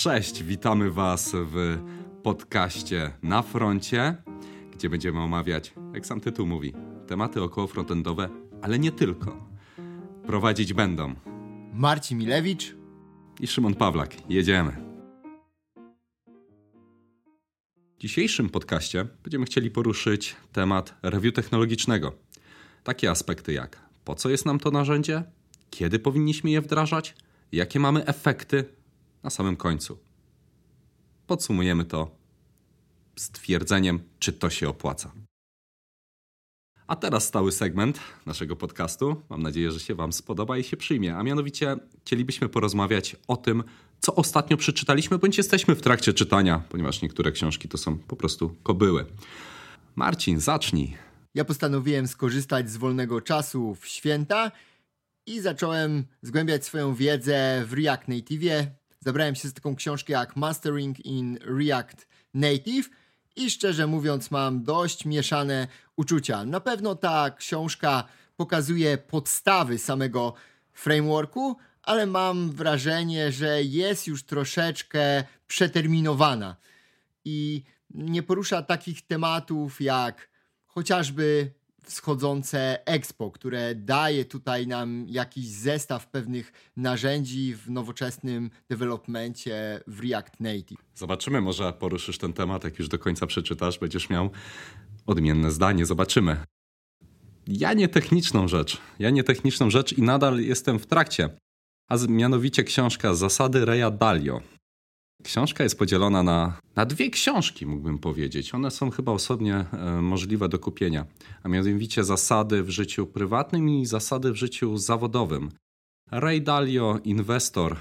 cześć! Witamy Was w podcaście Na Froncie, gdzie będziemy omawiać, jak sam tytuł mówi, tematy około frontendowe, ale nie tylko. Prowadzić będą Marcin Milewicz i Szymon Pawlak. Jedziemy. W dzisiejszym podcaście będziemy chcieli poruszyć temat review technologicznego. Takie aspekty jak po co jest nam to narzędzie, kiedy powinniśmy je wdrażać, jakie mamy efekty na samym końcu. Podsumujemy to stwierdzeniem, czy to się opłaca. A teraz stały segment naszego podcastu. Mam nadzieję, że się Wam spodoba i się przyjmie. A mianowicie chcielibyśmy porozmawiać o tym, co ostatnio przeczytaliśmy, bądź jesteśmy w trakcie czytania, ponieważ niektóre książki to są po prostu kobyły. Marcin, zacznij. Ja postanowiłem skorzystać z wolnego czasu w święta i zacząłem zgłębiać swoją wiedzę w React Native. Zabrałem się z taką książkę jak Mastering in React Native i szczerze mówiąc mam dość mieszane uczucia. Na pewno ta książka pokazuje podstawy samego frameworku, ale mam wrażenie, że jest już troszeczkę przeterminowana i nie porusza takich tematów jak chociażby wschodzące Expo, które daje tutaj nam jakiś zestaw pewnych narzędzi w nowoczesnym developmencie w React Native. Zobaczymy, może poruszysz ten temat, jak już do końca przeczytasz, będziesz miał odmienne zdanie. Zobaczymy. Ja nie techniczną rzecz. Ja nie techniczną rzecz i nadal jestem w trakcie. A mianowicie książka Zasady Reya Dalio. Książka jest podzielona na, na dwie książki, mógłbym powiedzieć. One są chyba osobnie e, możliwe do kupienia, a mianowicie zasady w życiu prywatnym i zasady w życiu zawodowym. Ray Dalio, inwestor,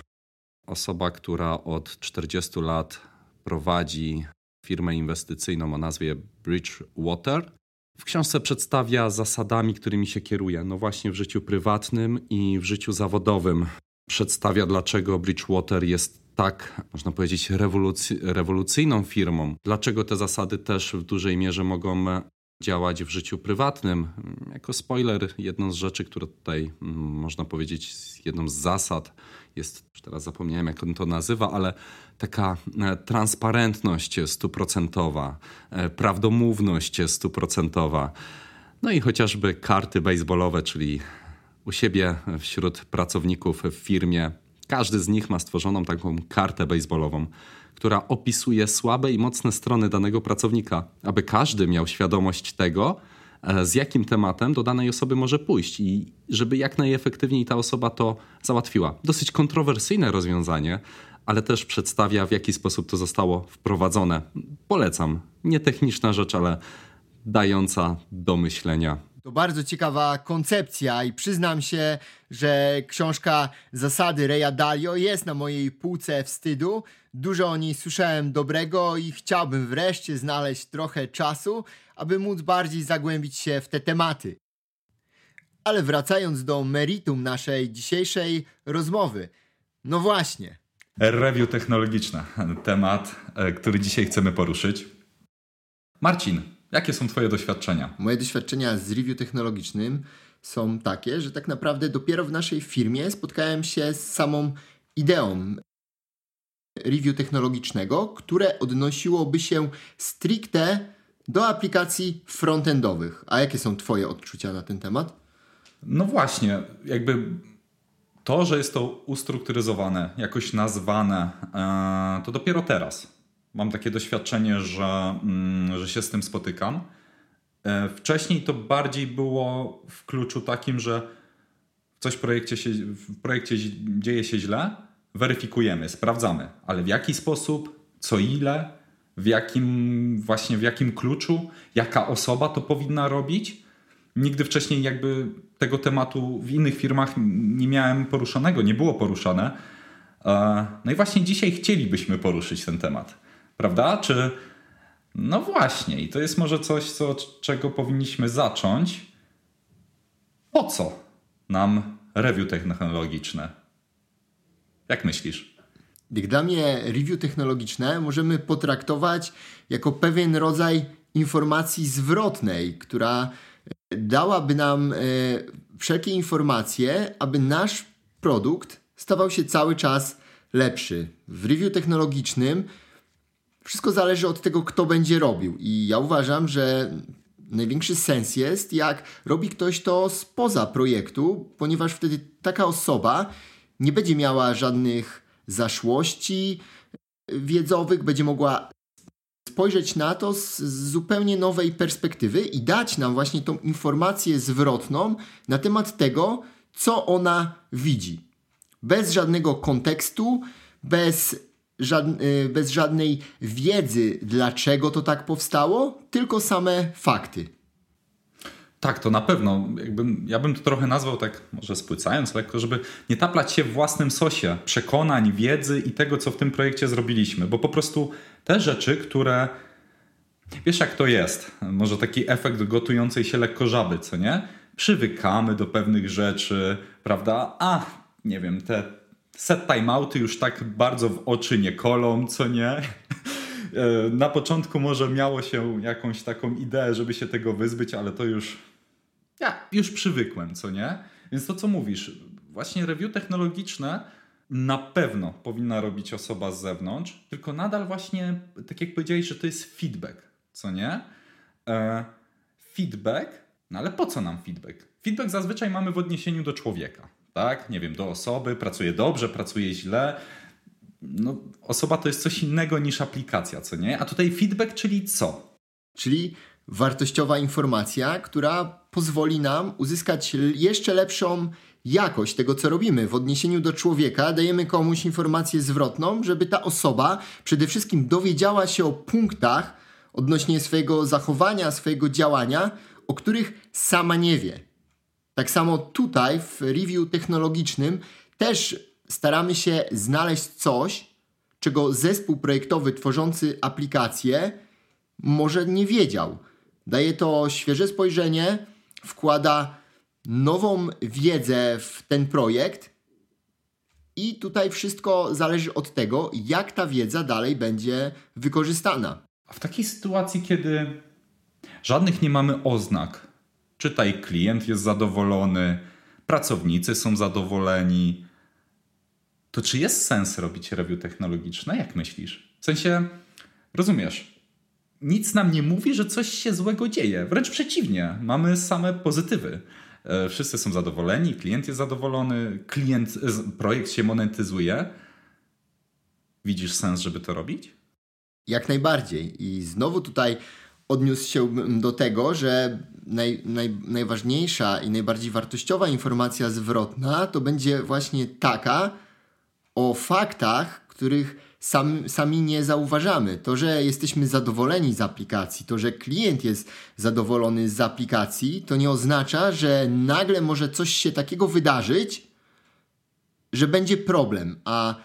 osoba, która od 40 lat prowadzi firmę inwestycyjną o nazwie Bridgewater. W książce przedstawia zasadami, którymi się kieruje, no właśnie w życiu prywatnym i w życiu zawodowym. Przedstawia, dlaczego Bridgewater jest tak, można powiedzieć, rewolucy rewolucyjną firmą. Dlaczego te zasady też w dużej mierze mogą działać w życiu prywatnym? Jako spoiler, jedną z rzeczy, które tutaj mm, można powiedzieć, jedną z zasad jest, już teraz zapomniałem jak on to nazywa, ale taka e, transparentność stuprocentowa, e, prawdomówność stuprocentowa. No i chociażby karty baseballowe, czyli u siebie wśród pracowników w firmie każdy z nich ma stworzoną taką kartę baseballową, która opisuje słabe i mocne strony danego pracownika, aby każdy miał świadomość tego, e, z jakim tematem do danej osoby może pójść i żeby jak najefektywniej ta osoba to załatwiła. Dosyć kontrowersyjne rozwiązanie, ale też przedstawia, w jaki sposób to zostało wprowadzone. Polecam. Nie techniczna rzecz, ale dająca do myślenia to bardzo ciekawa koncepcja i przyznam się, że książka Zasady Reya Dalio jest na mojej półce wstydu. Dużo o niej słyszałem dobrego i chciałbym wreszcie znaleźć trochę czasu, aby móc bardziej zagłębić się w te tematy. Ale wracając do meritum naszej dzisiejszej rozmowy. No właśnie. Review technologiczne, temat, e, który dzisiaj chcemy poruszyć. Marcin, Jakie są Twoje doświadczenia? Moje doświadczenia z review technologicznym są takie, że tak naprawdę dopiero w naszej firmie spotkałem się z samą ideą review technologicznego, które odnosiłoby się stricte do aplikacji frontendowych. A jakie są Twoje odczucia na ten temat? No właśnie, jakby to, że jest to ustrukturyzowane, jakoś nazwane, e, to dopiero teraz mam takie doświadczenie, że, mm, że się z tym spotykam. E, wcześniej to bardziej było w kluczu takim, że coś w projekcie, się, w projekcie dzieje się źle, weryfikujemy, sprawdzamy, ale w jaki sposób, co ile, w jakim właśnie w jakim kluczu, jaka osoba to powinna robić. Nigdy wcześniej jakby tego tematu w innych firmach nie miałem poruszonego, nie było poruszane. E, no i właśnie dzisiaj chcielibyśmy poruszyć ten temat prawda? Czy no właśnie, i to jest może coś, co, czego powinniśmy zacząć. Po co nam review technologiczne? Jak myślisz? Dla mnie review technologiczne możemy potraktować jako pewien rodzaj informacji zwrotnej, która dałaby nam e, wszelkie informacje, aby nasz produkt stawał się cały czas lepszy. W review technologicznym wszystko zależy od tego, kto będzie robił. I ja uważam, że największy sens jest, jak robi ktoś to spoza projektu, ponieważ wtedy taka osoba nie będzie miała żadnych zaszłości wiedzowych, będzie mogła spojrzeć na to z zupełnie nowej perspektywy i dać nam właśnie tą informację zwrotną na temat tego, co ona widzi. Bez żadnego kontekstu, bez, y, bez żadnej wiedzy, dlaczego to tak powstało, tylko same fakty. Tak, to na pewno. Jakbym, ja bym to trochę nazwał tak, może spłycając lekko, żeby nie taplać się w własnym sosie przekonań, wiedzy i tego, co w tym projekcie zrobiliśmy, bo po prostu te rzeczy, które. Wiesz, jak to jest? Może taki efekt gotującej się lekko żaby, co nie? Przywykamy do pewnych rzeczy, prawda? A, nie wiem, te set timeouty już tak bardzo w oczy nie kolą, co nie? E, na początku może miało się jakąś taką ideę, żeby się tego wyzbyć, ale to już ja już przywykłem, co nie? Więc to, co mówisz, właśnie review technologiczne na pewno powinna robić osoba z zewnątrz, tylko nadal właśnie, tak jak powiedziałeś, że to jest feedback, co nie? E, feedback, no ale po co nam feedback? Feedback zazwyczaj mamy w odniesieniu do człowieka, tak? Nie wiem, do osoby, pracuje dobrze, pracuje źle. No, osoba to jest coś innego niż aplikacja, co nie? A tutaj feedback, czyli co? Czyli wartościowa informacja, która pozwoli nam uzyskać jeszcze lepszą jakość tego, co robimy. W odniesieniu do człowieka dajemy komuś informację zwrotną, żeby ta osoba przede wszystkim dowiedziała się o punktach odnośnie swojego zachowania, swojego działania, o których sama nie wie. Tak samo tutaj w review technologicznym też staramy się znaleźć coś, czego zespół projektowy tworzący aplikację może nie wiedział. Daje to świeże spojrzenie, wkłada nową wiedzę w ten projekt i tutaj wszystko zależy od tego, jak ta wiedza dalej będzie wykorzystana. A w takiej sytuacji, kiedy żadnych nie mamy oznak, czytaj klient jest zadowolony, pracownicy są zadowoleni, to czy jest sens robić review technologiczne? Jak myślisz? W sensie, rozumiesz, nic nam nie mówi, że coś się złego dzieje. Wręcz przeciwnie, mamy same pozytywy. E, wszyscy są zadowoleni, klient jest zadowolony, klient, projekt się monetyzuje. Widzisz sens, żeby to robić? Jak najbardziej. I znowu tutaj odniósł się do tego, że naj, naj, najważniejsza i najbardziej wartościowa informacja zwrotna to będzie właśnie taka o faktach, których sam, sami nie zauważamy. To, że jesteśmy zadowoleni z aplikacji, to, że klient jest zadowolony z aplikacji, to nie oznacza, że nagle może coś się takiego wydarzyć, że będzie problem. A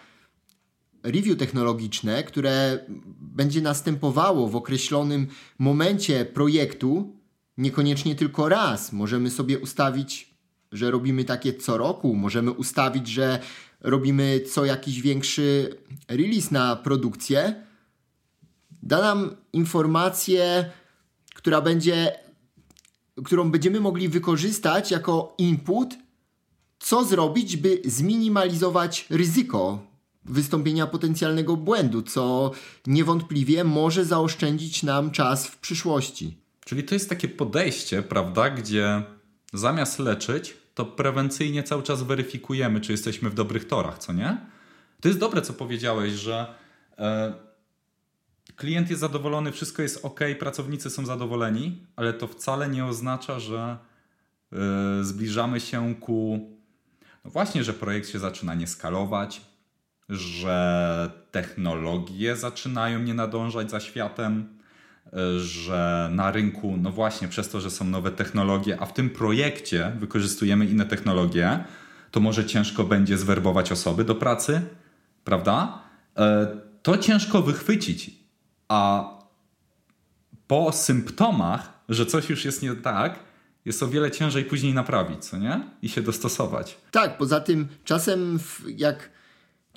review technologiczne, które będzie następowało w określonym momencie projektu, niekoniecznie tylko raz. Możemy sobie ustawić, że robimy takie co roku, możemy ustawić, że robimy co jakiś większy release na produkcję, da nam informację, która będzie, którą będziemy mogli wykorzystać jako input, co zrobić, by zminimalizować ryzyko wystąpienia potencjalnego błędu, co niewątpliwie może zaoszczędzić nam czas w przyszłości. Czyli to jest takie podejście, prawda, gdzie zamiast leczyć, to prewencyjnie cały czas weryfikujemy, czy jesteśmy w dobrych torach, co nie? To jest dobre, co powiedziałeś, że e, klient jest zadowolony, wszystko jest ok, pracownicy są zadowoleni, ale to wcale nie oznacza, że e, zbliżamy się ku. No właśnie, że projekt się zaczyna nie skalować, że technologie zaczynają nie nadążać za światem, że na rynku, no właśnie przez to, że są nowe technologie, a w tym projekcie wykorzystujemy inne technologie, to może ciężko będzie zwerbować osoby do pracy, prawda? E, to ciężko wychwycić, a po symptomach, że coś już jest nie tak, jest o wiele ciężej później naprawić, co nie? I się dostosować. Tak, poza tym czasem jak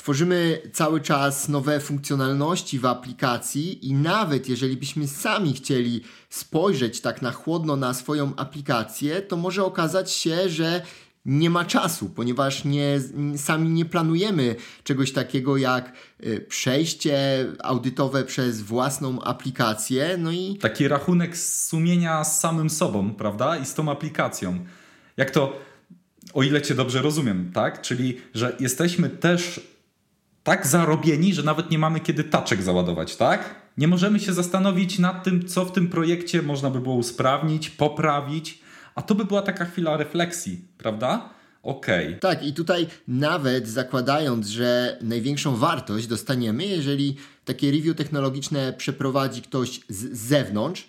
Tworzymy cały czas nowe funkcjonalności w aplikacji i nawet jeżeli byśmy sami chcieli spojrzeć tak na chłodno na swoją aplikację, to może okazać się, że nie ma czasu, ponieważ nie, sami nie planujemy czegoś takiego jak y, przejście audytowe przez własną aplikację. No i taki rachunek sumienia z samym sobą, prawda? I z tą aplikacją. Jak to, o ile cię dobrze rozumiem, tak? Czyli, że jesteśmy też tak zarobieni, że nawet nie mamy kiedy taczek załadować, tak? Nie możemy się zastanowić nad tym, co w tym projekcie można by było usprawnić, poprawić a to by była taka chwila refleksji, prawda? Okej. Okay. Tak, i tutaj nawet zakładając, że największą wartość dostaniemy, jeżeli takie review technologiczne przeprowadzi ktoś z zewnątrz,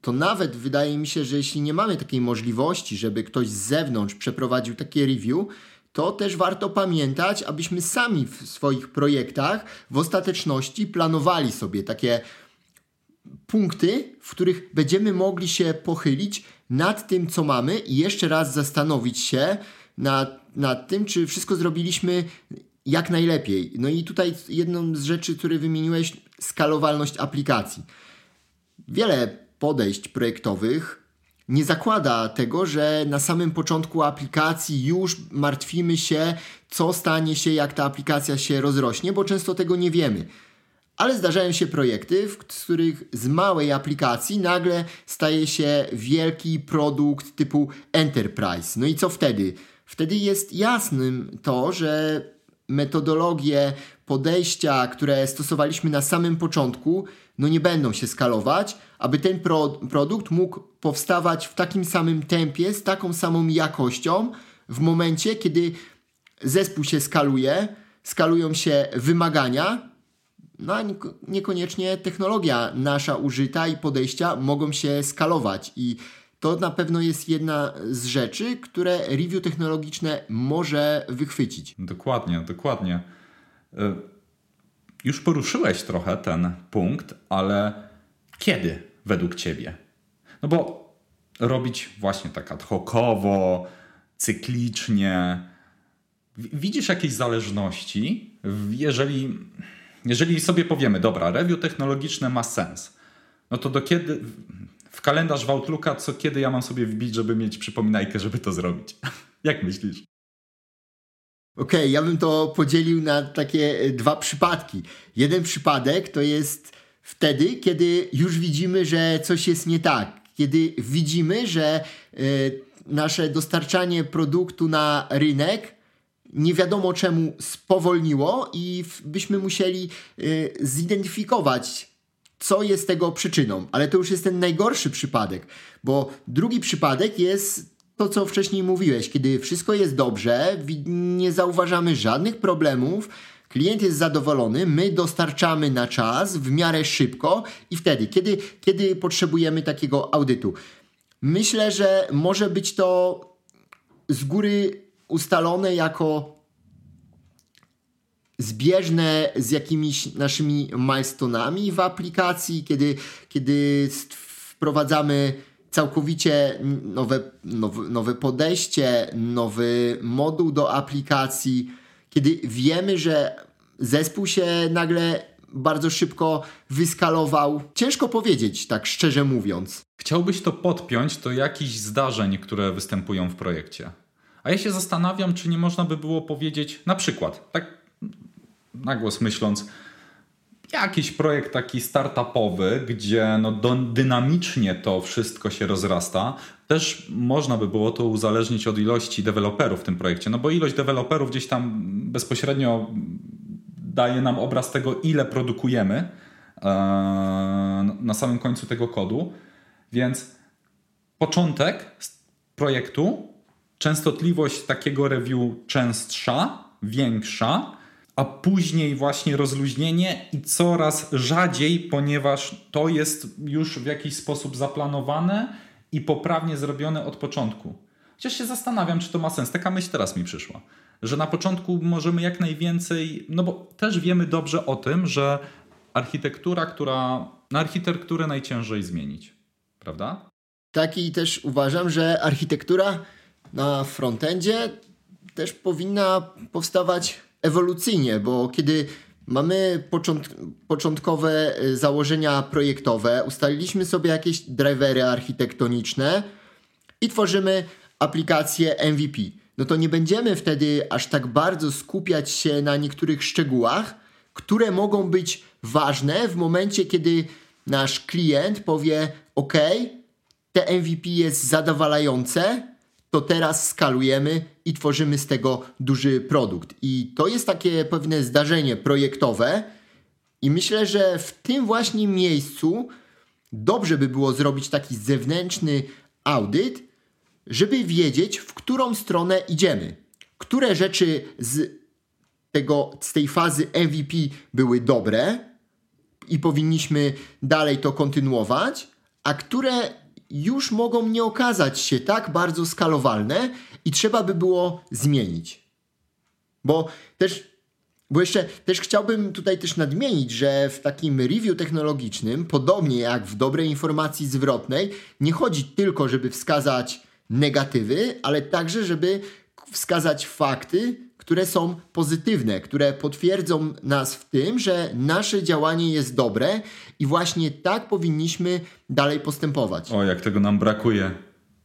to nawet wydaje mi się, że jeśli nie mamy takiej możliwości, żeby ktoś z zewnątrz przeprowadził takie review, to też warto pamiętać, abyśmy sami w swoich projektach w ostateczności planowali sobie takie punkty, w których będziemy mogli się pochylić nad tym, co mamy i jeszcze raz zastanowić się nad, nad tym, czy wszystko zrobiliśmy jak najlepiej. No i tutaj jedną z rzeczy, które wymieniłeś, skalowalność aplikacji. Wiele podejść projektowych nie zakłada tego, że na samym początku aplikacji już martwimy się, co stanie się, jak ta aplikacja się rozrośnie, bo często tego nie wiemy ale zdarzają się projekty, w których z małej aplikacji nagle staje się wielki produkt typu enterprise. No i co wtedy? Wtedy jest jasnym to, że metodologie, podejścia, które stosowaliśmy na samym początku, no nie będą się skalować, aby ten pro produkt mógł powstawać w takim samym tempie, z taką samą jakością, w momencie, kiedy zespół się skaluje, skalują się wymagania, no a niekoniecznie technologia nasza użyta i podejścia mogą się skalować i to na pewno jest jedna z rzeczy, które review technologiczne może wychwycić. Dokładnie, dokładnie. E, już poruszyłeś trochę ten punkt, ale kiedy według Ciebie? No bo robić właśnie tak ad hocowo, cyklicznie. Widzisz jakieś zależności, jeżeli jeżeli sobie powiemy, dobra, review technologiczne ma sens, no to do kiedy w kalendarz w co kiedy ja mam sobie wbić, żeby mieć przypominajkę, żeby to zrobić? Jak myślisz? Okej, okay, ja bym to podzielił na takie e, dwa przypadki. Jeden przypadek to jest wtedy, kiedy już widzimy, że coś jest nie tak. Kiedy widzimy, że y, nasze dostarczanie produktu na rynek nie wiadomo czemu spowolniło i byśmy musieli y, zidentyfikować, co jest tego przyczyną. Ale to już jest ten najgorszy przypadek, bo drugi przypadek jest to, co wcześniej mówiłeś, kiedy wszystko jest dobrze, nie zauważamy żadnych problemów, klient jest zadowolony, my dostarczamy na czas, w miarę szybko i wtedy, kiedy, kiedy potrzebujemy takiego audytu. Myślę, że może być to z góry ustalone jako zbieżne z jakimiś naszymi milestonami w aplikacji, kiedy, kiedy wprowadzamy całkowicie nowe, nowe, nowe podejście, nowy moduł do aplikacji, kiedy wiemy, że zespół się nagle bardzo szybko wyskalował. Ciężko powiedzieć, tak szczerze mówiąc. Chciałbyś to podpiąć do jakichś zdarzeń, które występują w projekcie. A ja się zastanawiam, czy nie można by było powiedzieć, na przykład, tak na głos myśląc, jakiś projekt taki startupowy, gdzie no dynamicznie to wszystko się rozrasta. Też można by było to uzależnić od ilości deweloperów w tym projekcie, no bo ilość deweloperów gdzieś tam bezpośrednio daje nam obraz tego, ile produkujemy e, na samym końcu tego kodu. Więc początek projektu częstotliwość takiego review częstsza, większa, a później właśnie rozluźnienie i coraz rzadziej, ponieważ to jest już w jakiś sposób zaplanowane i poprawnie zrobione od początku. Chociaż się zastanawiam, czy to ma sens. Taka myśl teraz mi przyszła, że na początku możemy jak najwięcej, no bo też wiemy dobrze o tym, że architektura, która, na architekturę najciężej zmienić, prawda? Tak i też uważam, że architektura na frontendzie też powinna powstawać ewolucyjnie, bo kiedy mamy począt początkowe e, założenia projektowe, ustaliliśmy sobie jakieś drivery architektoniczne i tworzymy aplikację MVP. no to nie będziemy wtedy aż tak bardzo skupiać się na niektórych szczegółach, które mogą być ważne w momencie, kiedy nasz klient powie: OK, te MVP jest zadowalające, to teraz skalujemy i tworzymy z tego duży produkt. I to jest takie pewne zdarzenie projektowe, i myślę, że w tym właśnie miejscu dobrze by było zrobić taki zewnętrzny audyt, żeby wiedzieć, w którą stronę idziemy. Które rzeczy z, tego, z tej fazy MVP były dobre i powinniśmy dalej to kontynuować, a które już mogą nie okazać się tak bardzo skalowalne i trzeba by było zmienić. Bo też bo jeszcze też chciałbym tutaj też nadmienić, że w takim review technologicznym, podobnie jak w dobrej informacji zwrotnej, nie chodzi tylko, żeby wskazać negatywy, ale także, żeby wskazać fakty, które są pozytywne, które potwierdzą nas w tym, że nasze działanie jest dobre i właśnie tak powinniśmy dalej postępować. O, jak tego nam brakuje.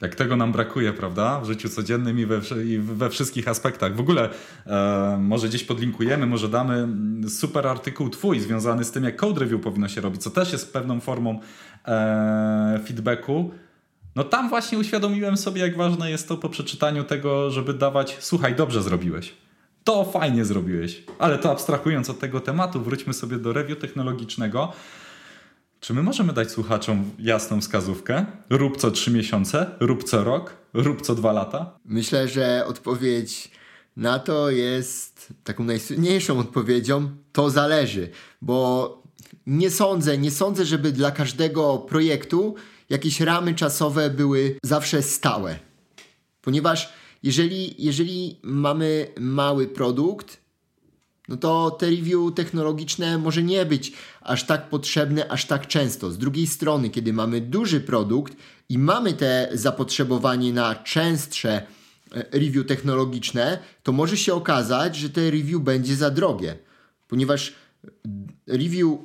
Jak tego nam brakuje, prawda? W życiu codziennym i we, i we wszystkich aspektach. W ogóle e, może gdzieś podlinkujemy, może damy super artykuł twój związany z tym, jak code review powinno się robić, co też jest pewną formą e, feedbacku. No tam właśnie uświadomiłem sobie, jak ważne jest to po przeczytaniu tego, żeby dawać, słuchaj, dobrze zrobiłeś. To fajnie zrobiłeś. Ale to abstrahując od tego tematu, wróćmy sobie do review technologicznego. Czy my możemy dać słuchaczom jasną wskazówkę? Rób co trzy miesiące, rób co rok, rób co dwa lata? Myślę, że odpowiedź na to jest taką najsłynniejszą odpowiedzią. To zależy, bo nie sądzę, nie sądzę, żeby dla każdego projektu jakieś ramy czasowe były zawsze stałe. Ponieważ jeżeli, jeżeli mamy mały produkt, no to te review technologiczne może nie być aż tak potrzebne, aż tak często. Z drugiej strony, kiedy mamy duży produkt i mamy te zapotrzebowanie na częstsze e, review technologiczne, to może się okazać, że te review będzie za drogie, ponieważ review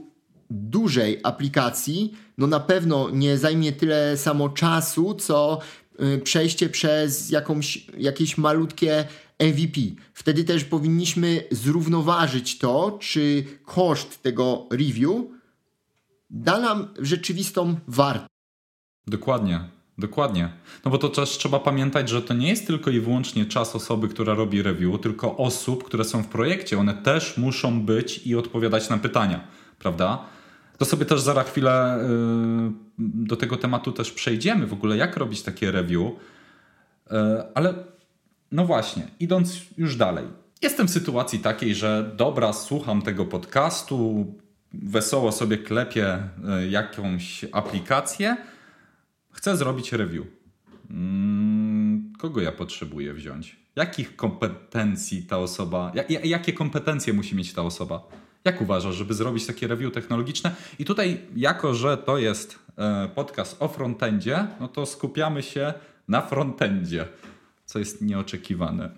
dużej aplikacji no na pewno nie zajmie tyle samo czasu, co e, przejście przez jakąś, jakieś malutkie MVP. Wtedy też powinniśmy zrównoważyć to, czy koszt tego review da nam rzeczywistą wartość. Dokładnie. Dokładnie. No bo to też trzeba pamiętać, że to nie jest tylko i wyłącznie czas osoby, która robi review, tylko osób, które są w projekcie. One też muszą być i odpowiadać na pytania, prawda? To sobie też za chwilę yy, do tego tematu też przejdziemy, w ogóle jak robić takie review. Yy, ale no właśnie, idąc już dalej. Jestem w sytuacji takiej, że dobra, słucham tego podcastu, wesoło sobie klepię e, jakąś aplikację, chcę zrobić review. Mm, kogo ja potrzebuję wziąć? Jakich kompetencji ta osoba, jakie kompetencje musi mieć ta osoba? Jak uważasz, żeby zrobić takie review technologiczne? I tutaj, jako że to jest e, podcast o frontendzie, no to skupiamy się na frontendzie co jest nieoczekiwane.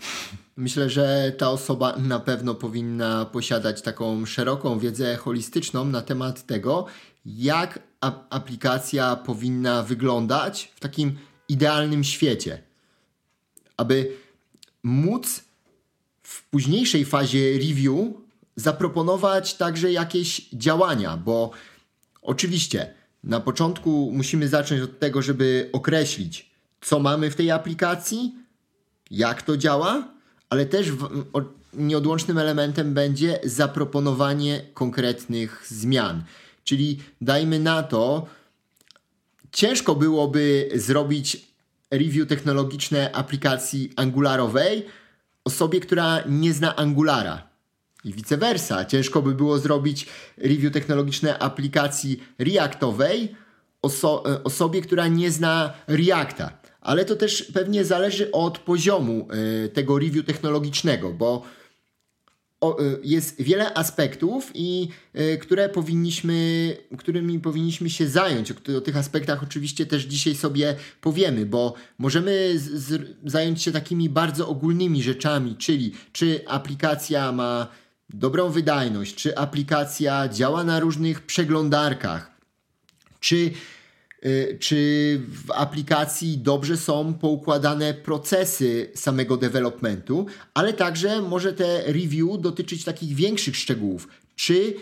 Myślę, że ta osoba na pewno powinna posiadać taką szeroką wiedzę holistyczną na temat tego, jak aplikacja powinna wyglądać w takim idealnym świecie. Aby móc w późniejszej fazie review zaproponować także jakieś działania, bo oczywiście na początku musimy zacząć od tego, żeby określić, co mamy w tej aplikacji, jak to działa, ale też w, o, nieodłącznym elementem będzie zaproponowanie konkretnych zmian. Czyli dajmy na to, ciężko byłoby zrobić review technologiczne aplikacji Angularowej osobie, która nie zna Angulara. I vice versa. Ciężko by było zrobić review technologiczne aplikacji Reactowej oso osobie, która nie zna Reacta ale to też pewnie zależy od poziomu e, tego review technologicznego, bo e, jest wiele aspektów, i e, które powinniśmy, którymi powinniśmy się zająć. O, tych aspektach oczywiście też dzisiaj sobie powiemy, bo możemy z, z, zająć się takimi bardzo ogólnymi rzeczami, czyli czy aplikacja ma dobrą wydajność, czy aplikacja działa na różnych przeglądarkach, czy czy w aplikacji dobrze są poukładane procesy samego developmentu, ale także może te review dotyczyć takich większych szczegółów. Czy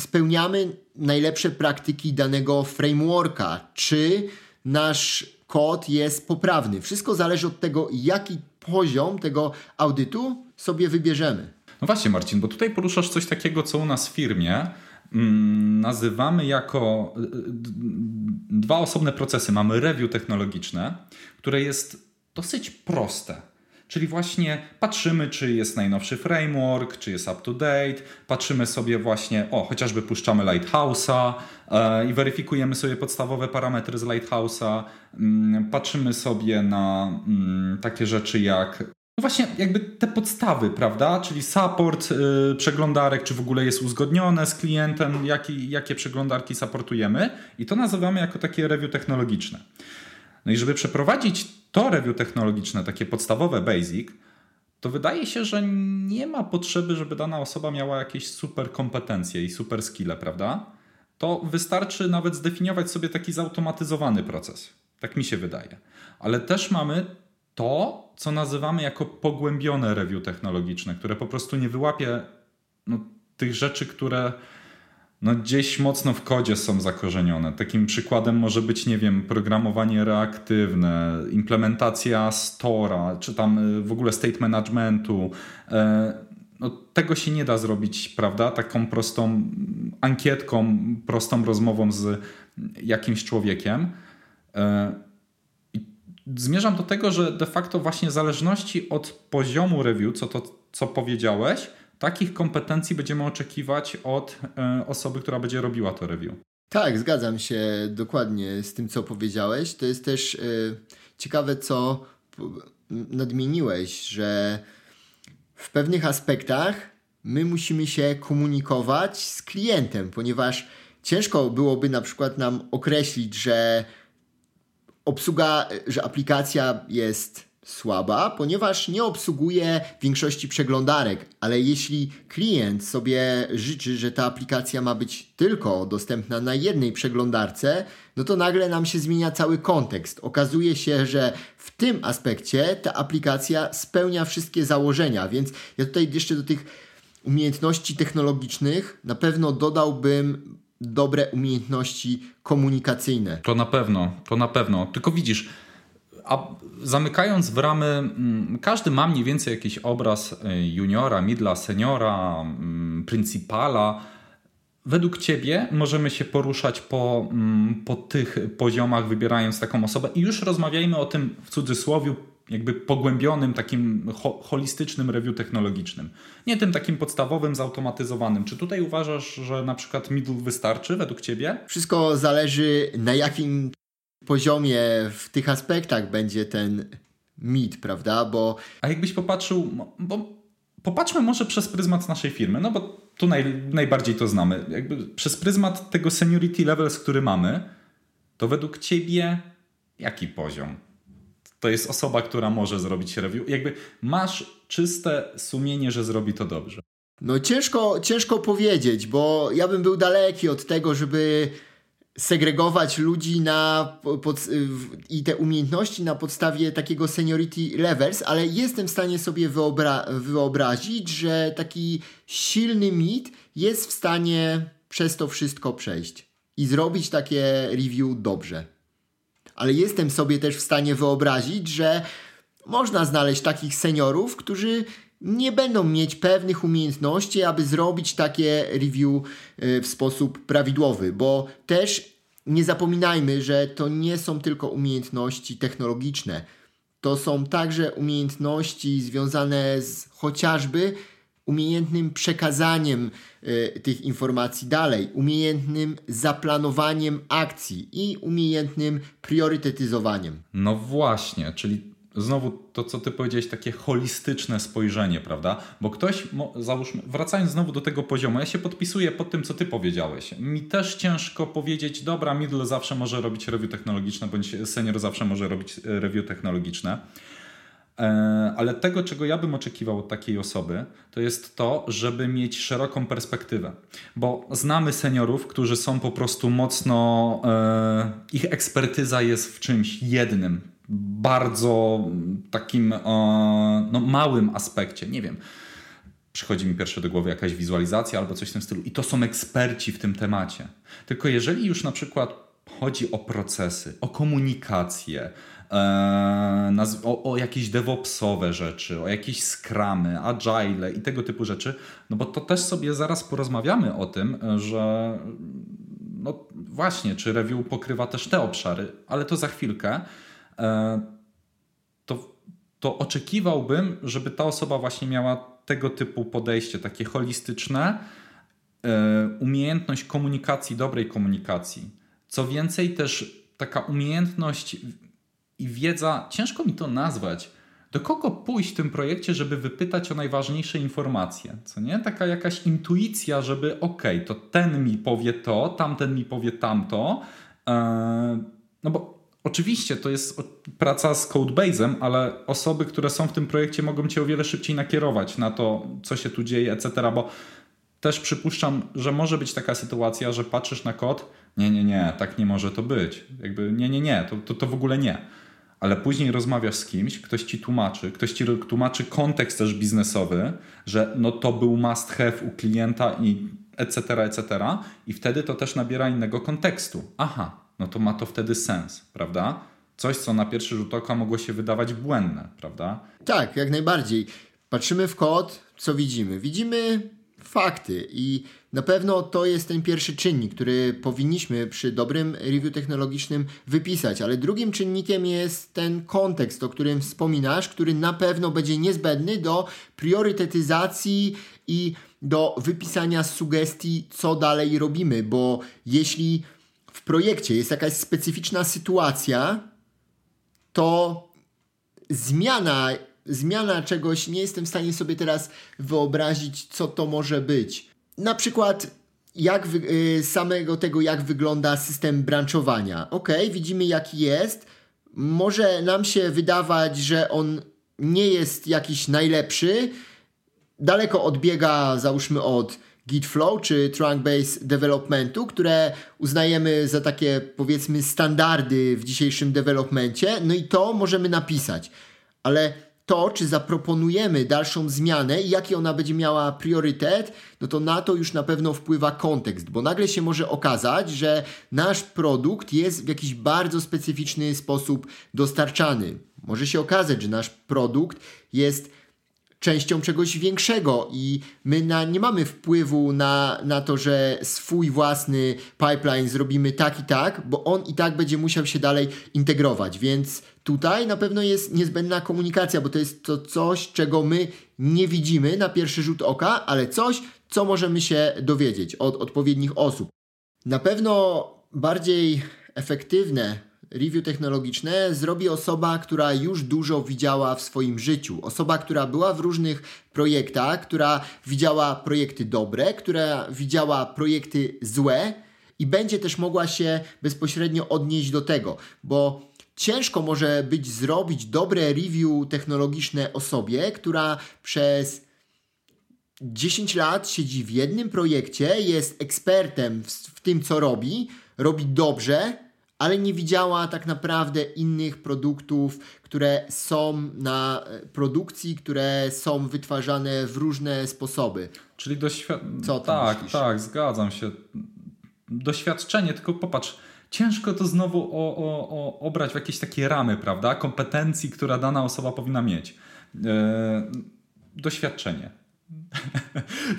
spełniamy najlepsze praktyki danego frameworka, czy nasz kod jest poprawny. Wszystko zależy od tego, jaki poziom tego audytu sobie wybierzemy. No właśnie, Marcin, bo tutaj poruszasz coś takiego, co u nas w firmie nazywamy jako y, y, dwa osobne procesy. Mamy review technologiczne, które jest dosyć proste. Czyli właśnie patrzymy, czy jest najnowszy framework, czy jest up to date, patrzymy sobie właśnie, o, chociażby puszczamy Lighthouse'a e, i weryfikujemy sobie podstawowe parametry z Lighthouse'a, mm, patrzymy sobie na mm, takie rzeczy jak no właśnie, jakby te podstawy, prawda? Czyli support y, przeglądarek, czy w ogóle jest uzgodnione z klientem, jaki, jakie przeglądarki supportujemy, i to nazywamy jako takie review technologiczne. No i żeby przeprowadzić to review technologiczne, takie podstawowe basic, to wydaje się, że nie ma potrzeby, żeby dana osoba miała jakieś super kompetencje i super skille, prawda? To wystarczy nawet zdefiniować sobie taki zautomatyzowany proces. Tak mi się wydaje. Ale też mamy to, co nazywamy jako pogłębione review technologiczne, które po prostu nie wyłapie no, tych rzeczy, które no, gdzieś mocno w kodzie są zakorzenione. Takim przykładem może być, nie wiem, programowanie reaktywne, implementacja Stora, czy tam y, w ogóle state managementu. E, no, tego się nie da zrobić, prawda, taką prostą ankietką, prostą rozmową z jakimś człowiekiem. Zmierzam do tego, że de facto właśnie w zależności od poziomu review, co to, co powiedziałeś, takich kompetencji będziemy oczekiwać od e, osoby, która będzie robiła to review. Tak, zgadzam się dokładnie z tym, co powiedziałeś. To jest też e, ciekawe, co nadmieniłeś, że w pewnych aspektach my musimy się komunikować z klientem, ponieważ ciężko byłoby na przykład nam określić, że obsługa, że aplikacja jest słaba, ponieważ nie obsługuje większości przeglądarek, ale jeśli klient sobie życzy, że ta aplikacja ma być tylko dostępna na jednej przeglądarce, no to nagle nam się zmienia cały kontekst. Okazuje się, że w tym aspekcie ta aplikacja spełnia wszystkie założenia, więc ja tutaj jeszcze do tych umiejętności technologicznych na pewno dodałbym dobre umiejętności komunikacyjne. To na pewno, to na pewno. Tylko widzisz, a zamykając w ramy, mm, każdy ma mniej więcej jakiś obraz y, juniora, midla, seniora, mm, principala. Według Ciebie możemy się poruszać po, mm, po tych poziomach, wybierając taką osobę i już rozmawiajmy o tym w cudzysłowie jakby pogłębionym, takim ho holistycznym review technologicznym. Nie tym takim podstawowym, zautomatyzowanym. Czy tutaj uważasz, że na przykład middle wystarczy według Ciebie? Wszystko zależy na jakim poziomie w tych aspektach będzie ten mid, prawda? Bo... A jakbyś popatrzył, bo popatrzmy może przez pryzmat naszej firmy, no bo tu naj, najbardziej to znamy. Jakby przez pryzmat tego seniority levels, który mamy, to według Ciebie jaki poziom? To jest osoba, która może zrobić review. Jakby masz czyste sumienie, że zrobi to dobrze. No ciężko, ciężko powiedzieć, bo ja bym był daleki od tego, żeby segregować ludzi na pod, i te umiejętności na podstawie takiego seniority levels, ale jestem w stanie sobie wyobra wyobrazić, że taki silny mit jest w stanie przez to wszystko przejść i zrobić takie review dobrze ale jestem sobie też w stanie wyobrazić, że można znaleźć takich seniorów, którzy nie będą mieć pewnych umiejętności, aby zrobić takie review e, w sposób prawidłowy, bo też nie zapominajmy, że to nie są tylko umiejętności technologiczne. To są także umiejętności związane z chociażby umiejętnym przekazaniem y, tych informacji dalej, umiejętnym zaplanowaniem akcji i umiejętnym priorytetyzowaniem. No właśnie, czyli znowu to, co ty powiedziałeś, takie holistyczne spojrzenie, prawda? Bo ktoś, załóżmy, wracając znowu do tego poziomu, ja się podpisuję pod tym, co ty powiedziałeś. Mi też ciężko powiedzieć, dobra, middle zawsze może robić review technologiczne, bądź senior zawsze może robić e, review technologiczne ale tego, czego ja bym oczekiwał od takiej osoby, to jest to, żeby mieć szeroką perspektywę. Bo znamy seniorów, którzy są po prostu mocno, e, ich ekspertyza jest w czymś jednym, bardzo takim e, no, małym aspekcie. Nie wiem przychodzi mi pierwsze do głowy jakaś wizualizacja albo coś w tym stylu. I to są eksperci w tym temacie. Tylko jeżeli już na przykład chodzi o procesy, o komunikację, e, o, o, jakieś DevOpsowe rzeczy, o jakieś scramy, agile i tego typu rzeczy, no bo to też sobie zaraz porozmawiamy o tym, że no właśnie, czy review pokrywa też te obszary, ale to za chwilkę. E, to, to oczekiwałbym, żeby ta osoba właśnie miała tego typu podejście, takie holistyczne, e, umiejętność komunikacji, dobrej komunikacji. Co więcej, też taka umiejętność i wiedza, ciężko mi to nazwać, do kogo pójść w tym projekcie, żeby wypytać o najważniejsze informacje, co nie? Taka jakaś intuicja, żeby okej, okay, to ten mi powie to, tamten mi powie tamto, e, no bo Oczywiście to jest praca z codebase'em, ale osoby, które są w tym projekcie mogą cię o wiele szybciej nakierować na to, co się tu dzieje, etc., bo też przypuszczam, że może być taka sytuacja, że patrzysz na kod, nie, nie, nie, tak nie może to być. Jakby nie, nie, nie, to, to, to w ogóle nie. Ale później rozmawiasz z kimś, ktoś ci tłumaczy, ktoś ci tłumaczy kontekst też biznesowy, że no to był must have u klienta i etc., etc. I wtedy to też nabiera innego kontekstu. Aha, no to ma to wtedy sens, prawda? Coś, co na pierwszy rzut oka mogło się wydawać błędne, prawda? Tak, jak najbardziej. Patrzymy w kod, co widzimy? Widzimy fakty. I na pewno to jest ten pierwszy czynnik, który powinniśmy przy dobrym review technologicznym wypisać, ale drugim czynnikiem jest ten kontekst, o którym wspominasz, który na pewno będzie niezbędny do priorytetyzacji i do wypisania sugestii, co dalej robimy, bo jeśli w projekcie jest jakaś specyficzna sytuacja, to zmiana, zmiana czegoś nie jestem w stanie sobie teraz wyobrazić, co to może być. Na przykład jak y, samego tego, jak wygląda system branchowania. Ok, widzimy jaki jest. Może nam się wydawać, że on nie jest jakiś najlepszy. Daleko odbiega, załóżmy, od Git Flow czy Trunk Base Developmentu, które uznajemy za takie powiedzmy standardy w dzisiejszym developmencie, no i to możemy napisać. Ale to, czy zaproponujemy dalszą zmianę i jaki ona będzie miała priorytet, no to na to już na pewno wpływa kontekst, bo nagle się może okazać, że nasz produkt jest w jakiś bardzo specyficzny sposób dostarczany. Może się okazać, że nasz produkt jest częścią czegoś większego i my na, nie mamy wpływu na, na to, że swój własny pipeline zrobimy tak i tak, bo on i tak będzie musiał się dalej integrować, więc tutaj na pewno jest niezbędna komunikacja, bo to jest to coś, czego my nie widzimy na pierwszy rzut oka, ale coś, co możemy się dowiedzieć od odpowiednich osób. Na pewno bardziej efektywne review technologiczne zrobi osoba, która już dużo widziała w swoim życiu. Osoba, która była w różnych projektach, która widziała projekty dobre, która widziała projekty złe i będzie też mogła się bezpośrednio odnieść do tego, bo ciężko może być zrobić dobre review technologiczne osobie, która przez 10 lat siedzi w jednym projekcie, jest ekspertem w, w tym, co robi, robi dobrze, ale nie widziała tak naprawdę innych produktów, które są na e, produkcji, które są wytwarzane w różne sposoby. Czyli doświadczenie. Tak, myślisz? tak, zgadzam się. Doświadczenie, tylko popatrz, ciężko to znowu o, o, o obrać w jakieś takie ramy, prawda? Kompetencji, która dana osoba powinna mieć. E, doświadczenie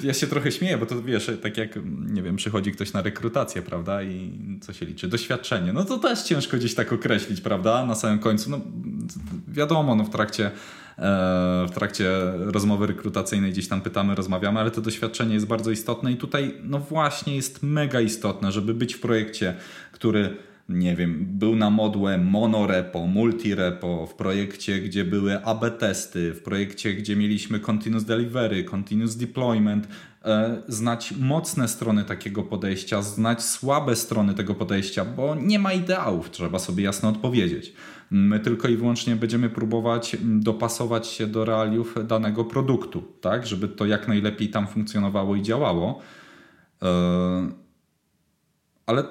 ja się trochę śmieję, bo to wiesz, tak jak, nie wiem, przychodzi ktoś na rekrutację, prawda, i co się liczy? Doświadczenie. No to też ciężko gdzieś tak określić, prawda, na samym końcu. No wiadomo, no w trakcie, e, w trakcie rozmowy rekrutacyjnej gdzieś tam pytamy, rozmawiamy, ale to doświadczenie jest bardzo istotne i tutaj, no właśnie jest mega istotne, żeby być w projekcie, który nie wiem, był na modłę monorepo, multirepo, w projekcie, gdzie były AB testy, w projekcie, gdzie mieliśmy continuous delivery, continuous deployment, e, znać mocne strony takiego podejścia, znać słabe strony tego podejścia, bo nie ma ideałów, trzeba sobie jasno odpowiedzieć. My tylko i wyłącznie będziemy próbować dopasować się do realiów danego produktu, tak, żeby to jak najlepiej tam funkcjonowało i działało. E, ale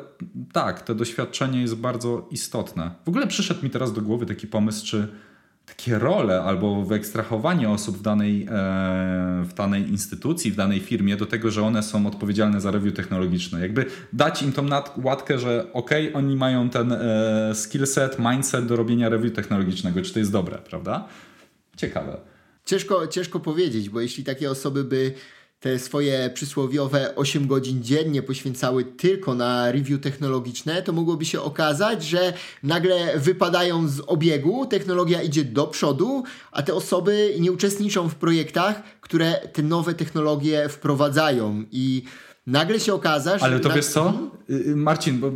tak, to doświadczenie jest bardzo istotne. W ogóle przyszedł mi teraz do głowy taki pomysł, czy takie role albo wyekstrahowanie osób w danej, e, w danej instytucji, w danej firmie do tego, że one są odpowiedzialne za review technologiczne. Jakby dać im tą łatkę, że ok, oni mają ten e, skill set, mindset do robienia review technologicznego. Czy to jest dobre, prawda? Ciekawe. Ciężko, ciężko powiedzieć, bo jeśli takie osoby by te swoje przysłowiowe 8 godzin dziennie poświęcały tylko na review technologiczne, to mogłoby się okazać, że nagle wypadają z obiegu, technologia idzie do przodu, a te osoby nie uczestniczą w projektach, które te nowe technologie wprowadzają. I nagle się okaże, że... Ale to na... wiesz co, y, y, Marcin, bo, y,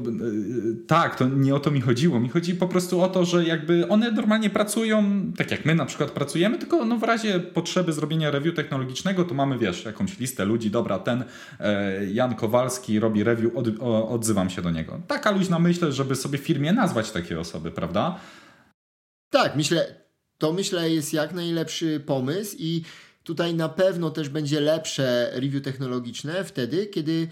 tak, to nie o to mi chodziło. Mi chodzi po prostu o to, że jakby one normalnie pracują, tak jak my na przykład pracujemy, tylko no w razie potrzeby zrobienia review technologicznego, to mamy, wiesz, jakąś listę ludzi, dobra, ten e, Jan Kowalski robi review, od, odzywam się do niego. Taka luźna myśl, żeby sobie firmie nazwać takie osoby, prawda? Tak, myślę, to myślę jest jak najlepszy pomysł i Tutaj na pewno też będzie lepsze review technologiczne wtedy, kiedy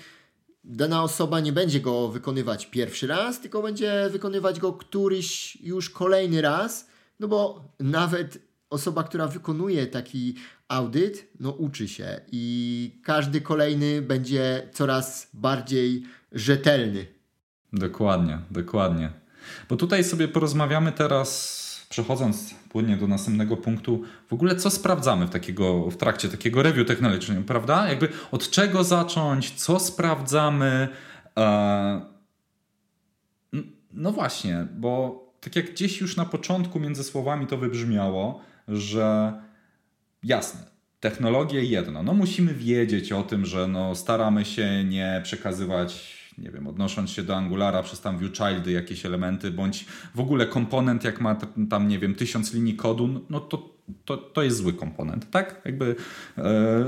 dana osoba nie będzie go wykonywać pierwszy raz, tylko będzie wykonywać go któryś już kolejny raz, no bo nawet osoba, która wykonuje taki audyt, no uczy się i każdy kolejny będzie coraz bardziej rzetelny. Dokładnie, dokładnie. Bo tutaj sobie porozmawiamy teraz przechodząc płynnie do następnego punktu, w ogóle co sprawdzamy w, takiego, w trakcie takiego review technologicznego, prawda? Jakby od czego zacząć, co sprawdzamy. E, no właśnie, bo tak jak gdzieś już na początku między słowami to wybrzmiało, że jasne, technologie jedno, no musimy wiedzieć o tym, że no staramy się nie przekazywać nie wiem, odnosząc się do Angulara przez tam ViewChildy jakieś elementy, bądź w ogóle komponent, jak ma tam, nie wiem, tysiąc linii kodu, no to, to, to jest zły komponent, tak? Jakby e,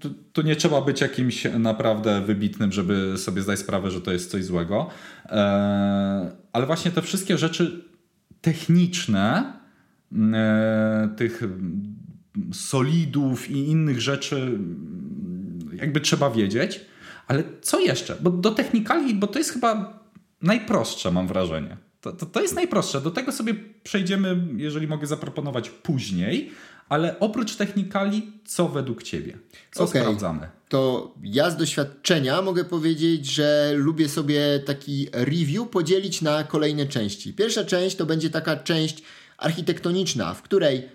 to, to, nie trzeba być jakimś naprawdę wybitnym, żeby sobie zdać sprawę, że to jest coś złego. E, ale właśnie te wszystkie rzeczy techniczne, e, tych solidów i innych rzeczy jakby trzeba wiedzieć, ale co jeszcze? Bo do technikali, bo to jest chyba najprostsze, mam wrażenie. To, to, to, jest najprostsze. Do tego sobie przejdziemy, jeżeli mogę zaproponować później, ale oprócz technikali, co według Ciebie? Co okay. sprawdzamy? To ja z doświadczenia mogę powiedzieć, że lubię sobie taki review podzielić na kolejne części. Pierwsza część to będzie taka część architektoniczna, w której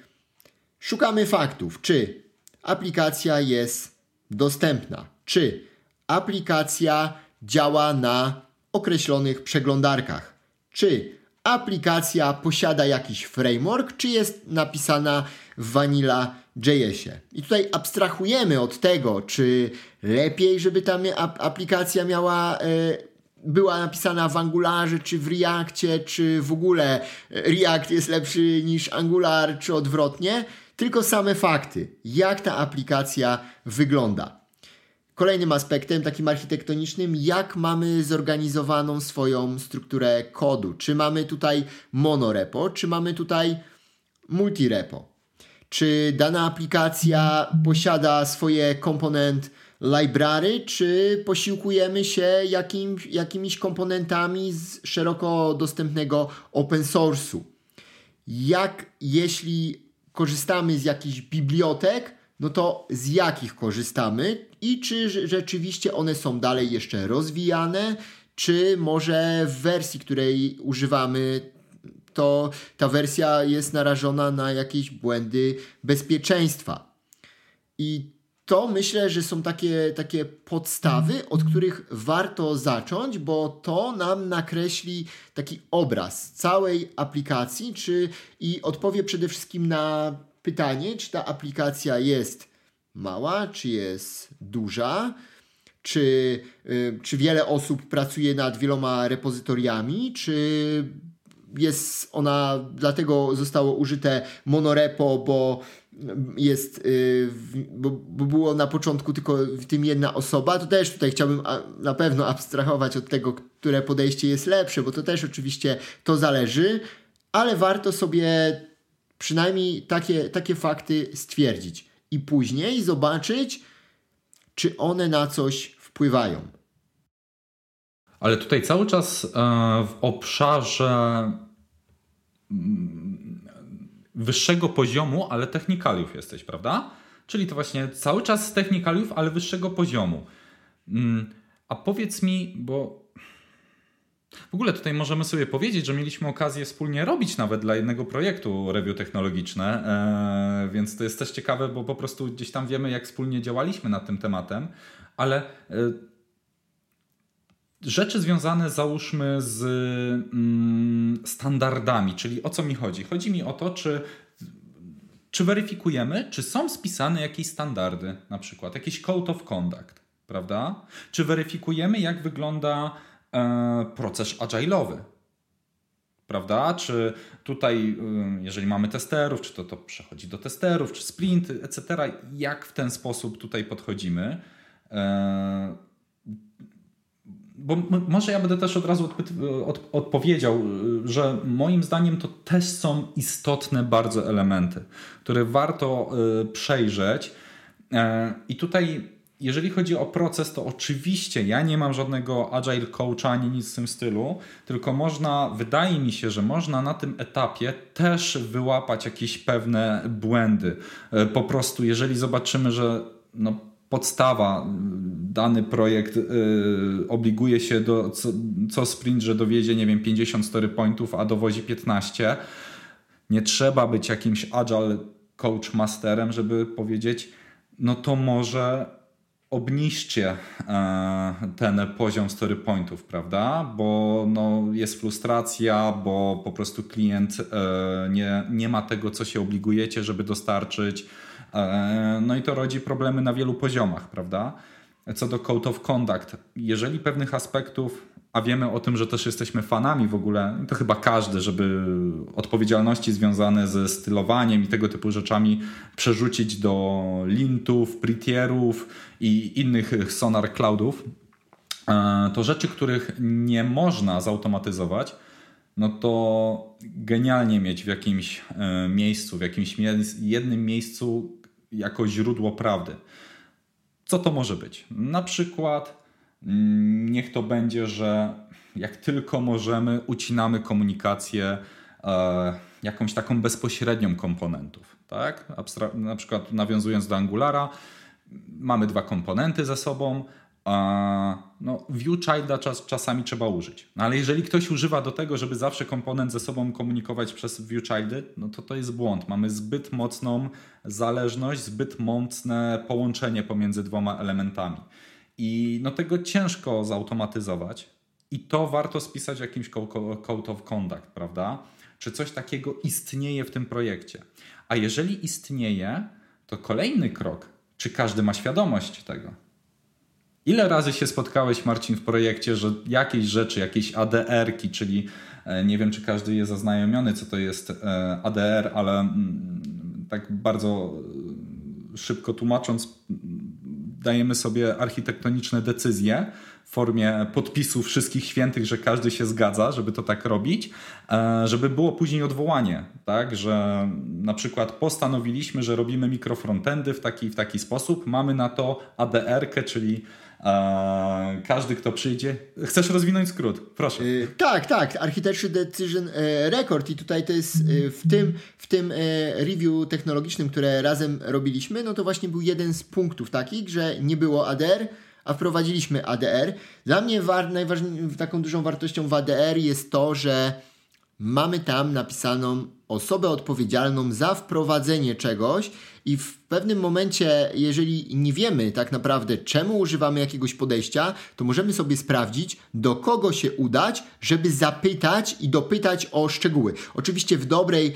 szukamy faktów, czy aplikacja jest dostępna, czy aplikacja działa na określonych przeglądarkach. Czy aplikacja posiada jakiś framework, czy jest napisana w Vanilla JS-ie. I tutaj abstrahujemy od tego, czy lepiej, żeby ta aplikacja miała e, była napisana w Angularze, czy w Reactie, czy w ogóle React jest lepszy niż Angular, czy odwrotnie, tylko same fakty, jak ta aplikacja wygląda. Kolejnym aspektem, takim architektonicznym, jak mamy zorganizowaną swoją strukturę kodu. Czy mamy tutaj monorepo, czy mamy tutaj multirepo. Czy dana aplikacja posiada swoje komponent library, czy posiłkujemy się jakim, jakimiś komponentami z szeroko dostępnego open source'u. Jak jeśli korzystamy z jakichś bibliotek, no to z jakich korzystamy i czy rzeczywiście one są dalej jeszcze rozwijane, czy może w wersji, której używamy, to ta wersja jest narażona na jakieś błędy bezpieczeństwa. I to myślę, że są takie, takie podstawy, od których warto zacząć, bo to nam nakreśli taki obraz całej aplikacji, czy i odpowie przede wszystkim na pytanie, czy ta aplikacja jest mała, czy jest duża, czy, y, czy wiele osób pracuje nad wieloma repozytoriami, czy jest ona, dlatego zostało użyte monorepo, bo jest, y, bo, bo, było na początku tylko w tym jedna osoba, to też tutaj chciałbym na pewno abstrahować od tego, które podejście jest lepsze, bo to też oczywiście to zależy, ale warto sobie przynajmniej takie, takie fakty stwierdzić i później zobaczyć, czy one na coś wpływają. Ale tutaj cały czas e, w obszarze mm, wyższego poziomu, ale technikaliów jesteś, prawda? Czyli to właśnie cały czas technikaliów, ale wyższego poziomu. Mm, a powiedz mi, bo w ogóle tutaj możemy sobie powiedzieć, że mieliśmy okazję wspólnie robić nawet dla jednego projektu review technologiczne, e, więc to jest też ciekawe, bo po prostu gdzieś tam wiemy, jak wspólnie działaliśmy nad tym tematem, ale e, rzeczy związane załóżmy z mm, standardami, czyli o co mi chodzi? Chodzi mi o to, czy, czy weryfikujemy, czy są spisane jakieś standardy, na przykład jakiś code of conduct, prawda? Czy weryfikujemy, jak wygląda proces agile'owy, prawda? Czy tutaj, y, jeżeli mamy testerów, czy to, to przechodzi do testerów, czy sprint, etc., jak w ten sposób tutaj podchodzimy? E, bo może ja będę też od razu od, odpowiedział, że moim zdaniem to też są istotne bardzo elementy, które warto przejrzeć. E, I tutaj, jeżeli chodzi o proces, to oczywiście ja nie mam żadnego agile coacha ani nic w tym stylu, tylko można, wydaje mi się, że można na tym etapie też wyłapać jakieś pewne błędy. E, po prostu, jeżeli zobaczymy, że no, podstawa, dany projekt yy, obliguje się do co, co sprint, że dowiezie, nie wiem, 50 story pointów, a dowozi 15. Nie trzeba być jakimś agile coach masterem, żeby powiedzieć, no to może obniżcie e, ten poziom story pointów, prawda? Bo no, jest frustracja, bo po prostu klient e, nie, nie ma tego, co się obligujecie, żeby dostarczyć E, no i to rodzi problemy na wielu poziomach, prawda? Co do Code of Conduct, jeżeli pewnych aspektów, a wiemy o tym, że też jesteśmy fanami w ogóle, to chyba każdy, żeby odpowiedzialności związane ze stylowaniem i tego typu rzeczami przerzucić do lintów, pretierów i innych sonar cloudów, e, to rzeczy, których nie można zautomatyzować, no to genialnie mieć w jakimś e, miejscu, w jakimś jednym miejscu jako źródło prawdy. Co to może być? Na przykład mm, niech to będzie, że jak tylko możemy, ucinamy komunikację e, jakąś taką bezpośrednią komponentów. Tak? Abstra- na przykład nawiązując do Angulara, mamy dwa komponenty ze sobą, no, ViewChilda czas, czasami trzeba użyć. No, ale jeżeli ktoś używa do tego, żeby zawsze komponent ze sobą komunikować przez ViewChildy, no to to jest błąd. Mamy zbyt mocną zależność, zbyt mocne połączenie pomiędzy dwoma elementami. I no, tego ciężko zautomatyzować. I to warto spisać w jakimś code of conduct, prawda? Czy coś takiego istnieje w tym projekcie. A jeżeli istnieje, to kolejny krok, czy każdy ma świadomość tego? Ile razy się spotkałeś, Marcin, w projekcie, że jakieś rzeczy, jakieś ADR-ki, czyli e, nie wiem, czy każdy jest zaznajomiony, co to jest e, ADR, ale mm, tak bardzo e, szybko tłumacząc, dajemy sobie architektoniczne decyzje w formie podpisu wszystkich świętych, że każdy się zgadza, żeby to tak robić, żeby było później odwołanie, tak, że na przykład postanowiliśmy, że robimy mikrofrontendy w taki w taki sposób, mamy na to ADR-kę, czyli każdy, kto przyjdzie. Chcesz rozwinąć skrót? Proszę. Yy, tak, tak. Architecture Decision e, Record i tutaj to jest e, w tym, w tym e, review technologicznym, które razem robiliśmy, no to właśnie był jeden z punktów takich, że nie było ADR, a wprowadziliśmy ADR. Dla mnie najważniejszą taką dużą wartością w ADR jest to, że mamy tam napisaną osobę odpowiedzialną za wprowadzenie czegoś i w pewnym momencie, jeżeli nie wiemy tak naprawdę, czemu używamy jakiegoś podejścia, to możemy sobie sprawdzić, do kogo się udać, żeby zapytać i dopytać o szczegóły. Oczywiście w dobrej, e,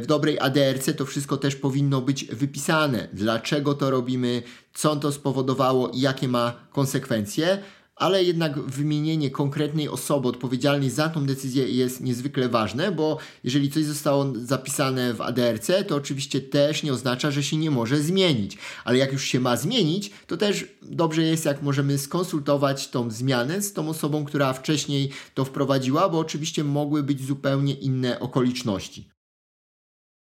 w dobrej ADRC to wszystko też powinno być wypisane. Dlaczego to robimy, co to spowodowało i jakie ma konsekwencje ale jednak wymienienie konkretnej osoby odpowiedzialnej za tą decyzję jest niezwykle ważne, bo jeżeli coś zostało zapisane w ADRC, to oczywiście też nie oznacza, że się nie może zmienić. Ale jak już się ma zmienić, to też dobrze jest, jak możemy skonsultować tą zmianę z tą osobą, która wcześniej to wprowadziła, bo oczywiście mogły być zupełnie inne okoliczności.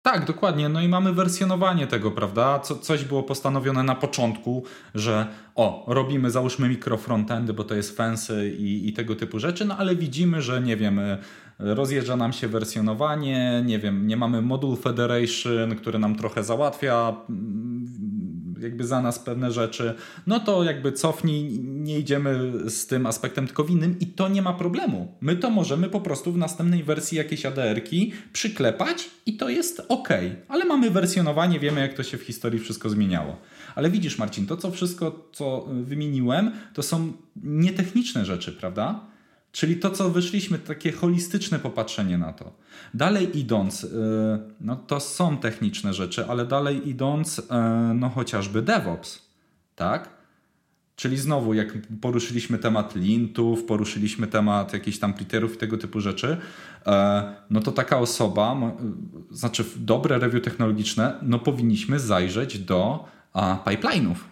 Tak, dokładnie. No i mamy wersjonowanie tego, prawda? Co, coś było postanowione na początku, że o, robimy, załóżmy mikrofrontendy, bo to jest fancy i, i tego typu rzeczy, no ale widzimy, że nie wiem, e, rozjeżdża nam się wersjonowanie, nie wiem, nie mamy Module Federation, który nam trochę załatwia jakby za nas pewne rzeczy, no to jakby cofnij, nie idziemy z tym aspektem tylko w innym i to nie ma problemu. My to możemy po prostu w następnej wersji jakiejś ADR-ki przyklepać i to jest ok, ale mamy wersjonowanie, wiemy jak to się w historii wszystko zmieniało. Ale widzisz Marcin, to co wszystko, co wymieniłem, to są nietechniczne rzeczy, prawda? Czyli to, co wyszliśmy, takie holistyczne popatrzenie na to. Dalej idąc, y, no to są techniczne rzeczy, ale dalej idąc, y, no chociażby DevOps, tak? Czyli znowu, jak poruszyliśmy temat lintów, poruszyliśmy temat jakichś tam pliterów i tego typu rzeczy, y, no to taka osoba, znaczy dobre review technologiczne, no powinniśmy zajrzeć do pipeline'ów,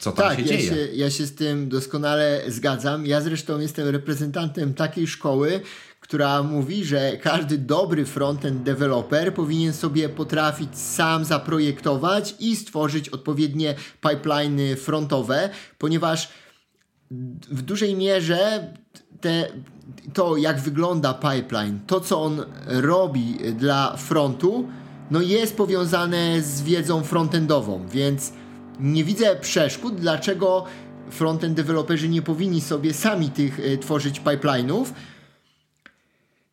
co tam tak, się ja dzieje. Się, ja się z tym doskonale zgadzam. Ja zresztą jestem reprezentantem takiej szkoły, która mówi, że każdy dobry frontend developer powinien sobie potrafić sam zaprojektować i stworzyć odpowiednie pipeliny frontowe, ponieważ w dużej mierze te, to, jak wygląda pipeline, to, co on robi dla frontu, no jest powiązane z wiedzą frontendową, więc nie widzę przeszkód, dlaczego frontend deweloperzy nie powinni sobie sami tych y, tworzyć pipeline'ów.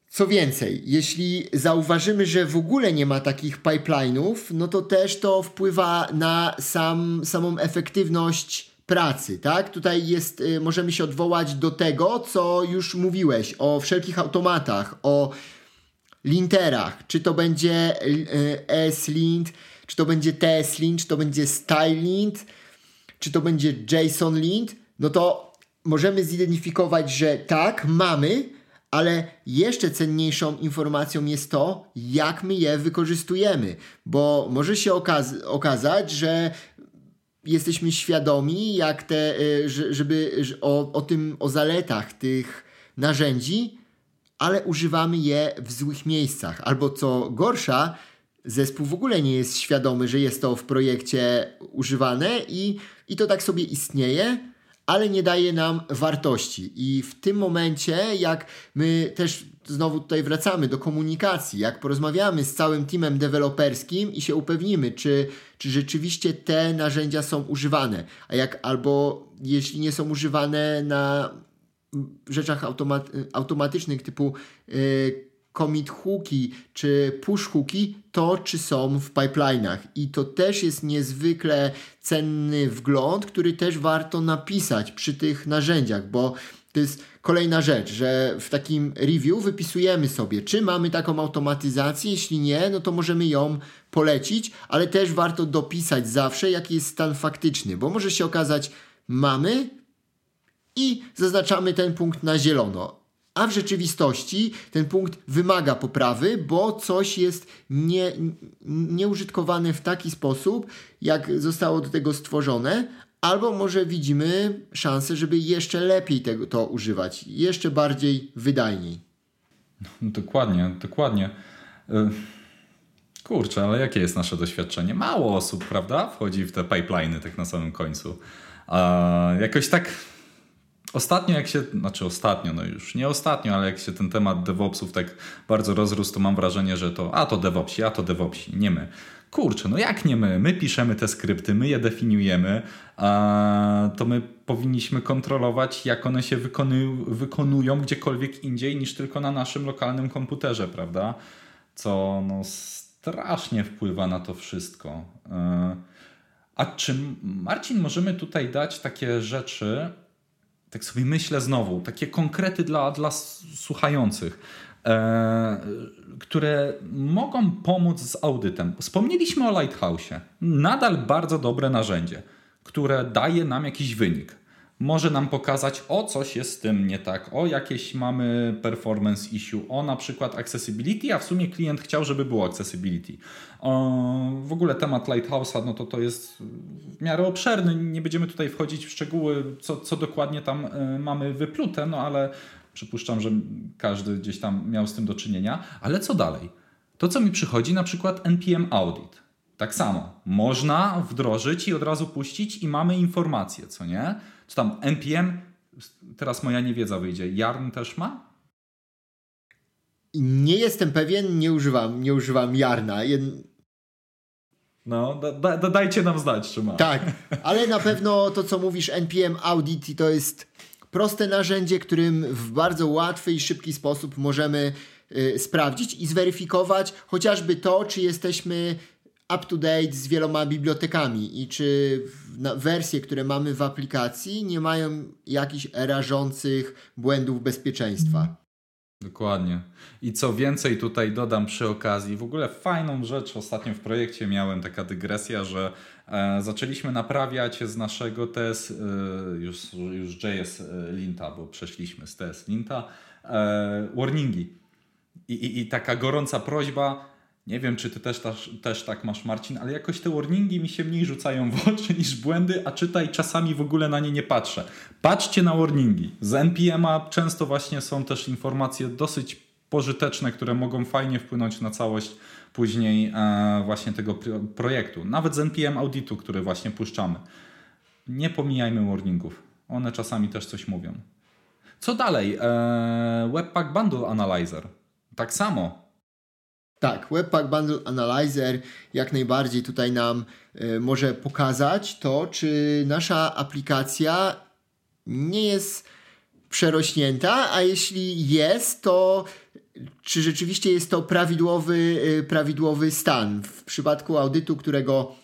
Co więcej, jeśli zauważymy, że w ogóle nie ma takich pipeline'ów, no to też to wpływa na sam, samą efektywność pracy, tak? Tutaj jest, y, możemy się odwołać do tego, co już mówiłeś, o wszelkich automatach, o linterach, czy to będzie y, S-lint, czy to będzie TS-lint, czy to będzie style-lint, czy to będzie JSON-lint, no to możemy zidentyfikować, że tak, mamy, ale jeszcze cenniejszą informacją jest to, jak my je wykorzystujemy, bo może się okaz okazać, że jesteśmy świadomi, jak te, y, żeby o, o tym, o zaletach tych narzędzi, ale używamy je w złych miejscach, albo co gorsza, zespół w ogóle nie jest świadomy, że jest to w projekcie używane i, i to tak sobie istnieje, ale nie daje nam wartości. I w tym momencie, jak my też znowu tutaj wracamy do komunikacji, jak porozmawiamy z całym teamem deweloperskim i się upewnimy, czy, czy rzeczywiście te narzędzia są używane, a jak albo jeśli nie są używane na rzeczach automat automatycznych typu yy, commit hooki czy push hooki, to czy są w pipeline'ach. I to też jest niezwykle cenny wgląd, który też warto napisać przy tych narzędziach, bo to jest kolejna rzecz, że w takim review wypisujemy sobie, czy mamy taką automatyzację, jeśli nie, no to możemy ją polecić, ale też warto dopisać zawsze, jaki jest stan faktyczny, bo może się okazać, mamy i zaznaczamy ten punkt na zielono a w rzeczywistości ten punkt wymaga poprawy, bo coś jest nie, nieużytkowane w taki sposób, jak zostało do tego stworzone, albo może widzimy szansę, żeby jeszcze lepiej tego, to używać, jeszcze bardziej wydajniej. No, dokładnie, dokładnie. Y, kurczę, ale jakie jest nasze doświadczenie? Mało osób, prawda, wchodzi w te pipeliny tak na samym końcu. A jakoś tak Ostatnio jak się, znaczy ostatnio, no już nie ostatnio, ale jak się ten temat DevOpsów tak bardzo rozrósł, to mam wrażenie, że to a to DevOpsi, a to DevOpsi, nie my. kurczę, no jak nie my? My piszemy te skrypty, my je definiujemy, to my powinniśmy kontrolować, jak one się wykonują gdziekolwiek indziej niż tylko na naszym lokalnym komputerze, prawda? Co no, strasznie wpływa na to wszystko. E, a czy Marcin, możemy tutaj dać takie rzeczy, tak sobie myślę znowu, takie konkrety dla, dla słuchających, e, które mogą pomóc z audytem. Wspomnieliśmy o Lighthouse'ie. Nadal bardzo dobre narzędzie, które daje nam jakiś wynik może nam pokazać, o coś jest z tym nie tak, o jakieś mamy performance issue, o na przykład accessibility, a w sumie klient chciał, żeby było accessibility. W ogóle temat Lighthouse'a, no to to jest w miarę obszerny, nie będziemy tutaj wchodzić w szczegóły, co, co dokładnie tam y, mamy wyplute, no ale przypuszczam, że każdy gdzieś tam miał z tym do czynienia. Ale co dalej? To, co mi przychodzi, na przykład NPM Audit. Tak samo. Można wdrożyć i od razu puścić i mamy informacje, co nie? Co tam NPM, teraz moja niewiedza wyjdzie, Yarn też ma? Nie jestem pewien, nie używam, nie używam Yarna. Jed... No, da, da, dajcie nam znać, czy ma. Tak, ale na pewno to, co mówisz, NPM Audit, to jest proste narzędzie, którym w bardzo łatwy i szybki sposób możemy y, sprawdzić i zweryfikować chociażby to, czy jesteśmy up to date z wieloma bibliotekami i czy wersje, które mamy w aplikacji, nie mają jakichś rażących błędów bezpieczeństwa. Dokładnie. I co więcej tutaj dodam przy okazji, w ogóle fajną rzecz ostatnio w projekcie miałem taka dygresja, że e, zaczęliśmy naprawiać z naszego TS, e, już, już JS e, Linta, bo przeszliśmy z TS Linta, e, warningi. I, i, I taka gorąca prośba, nie wiem, czy ty też, też, też tak masz, Marcin, ale jakoś te warningi mi się mniej rzucają w oczy niż błędy, a czytaj czasami w ogóle na nie nie patrzę. Patrzcie na warningi. Z NPM-a często właśnie są też informacje dosyć pożyteczne, które mogą fajnie wpłynąć na całość później e, właśnie tego projektu. Nawet z NPM auditu, który właśnie puszczamy. Nie pomijajmy warningów. One czasami też coś mówią. Co dalej? E, Webpack Bundle Analyzer. Tak samo tak, Webpack Bundle Analyzer jak najbardziej tutaj nam y, może pokazać to, czy nasza aplikacja nie jest przerośnięta, a jeśli jest, to czy rzeczywiście jest to prawidłowy, y, prawidłowy stan. W przypadku audytu, którego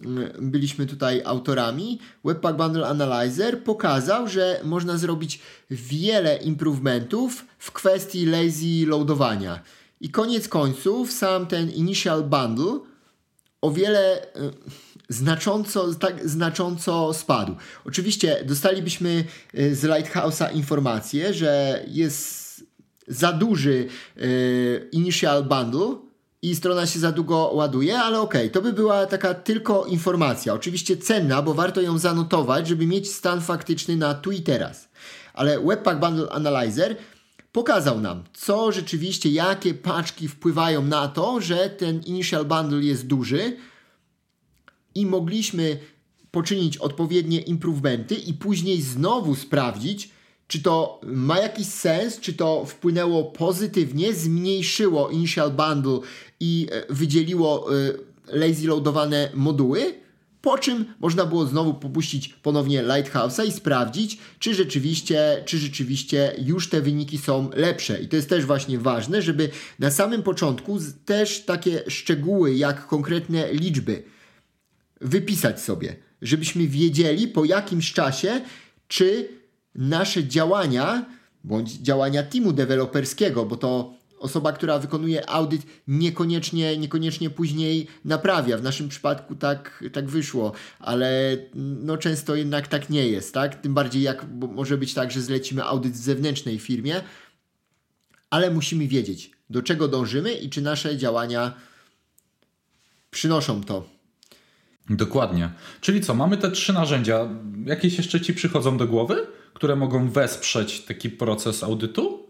y, byliśmy tutaj autorami, Webpack Bundle Analyzer pokazał, że można zrobić wiele improvementów w kwestii lazy loadowania. I koniec końców sam ten initial bundle o wiele y, znacząco, tak znacząco spadł. Oczywiście dostalibyśmy y, z Lighthouse'a informację, że jest za duży y, initial bundle i strona się za długo ładuje, ale okej, okay, to by była taka tylko informacja. Oczywiście cenna, bo warto ją zanotować, żeby mieć stan faktyczny na tu i teraz. Ale Webpack Bundle Analyzer pokazał nam, co rzeczywiście, jakie paczki wpływają na to, że ten initial bundle jest duży i mogliśmy poczynić odpowiednie improvementy i później znowu sprawdzić, czy to ma jakiś sens, czy to wpłynęło pozytywnie, zmniejszyło initial bundle i e, wydzieliło e, lazy loadowane moduły, po czym można było znowu popuścić ponownie Lighthouse'a i sprawdzić, czy rzeczywiście, czy rzeczywiście już te wyniki są lepsze. I to jest też właśnie ważne, żeby na samym początku też takie szczegóły, jak konkretne liczby wypisać sobie, żebyśmy wiedzieli po jakimś czasie, czy nasze działania bądź działania teamu deweloperskiego, bo to osoba, która wykonuje audyt, niekoniecznie, niekoniecznie później naprawia. W naszym przypadku tak, tak wyszło, ale no często jednak tak nie jest, tak? Tym bardziej jak może być tak, że zlecimy audyt w zewnętrznej firmie, ale musimy wiedzieć, do czego dążymy i czy nasze działania przynoszą to. Dokładnie. Czyli co, mamy te trzy narzędzia. Jakieś jeszcze ci przychodzą do głowy, które mogą wesprzeć taki proces audytu?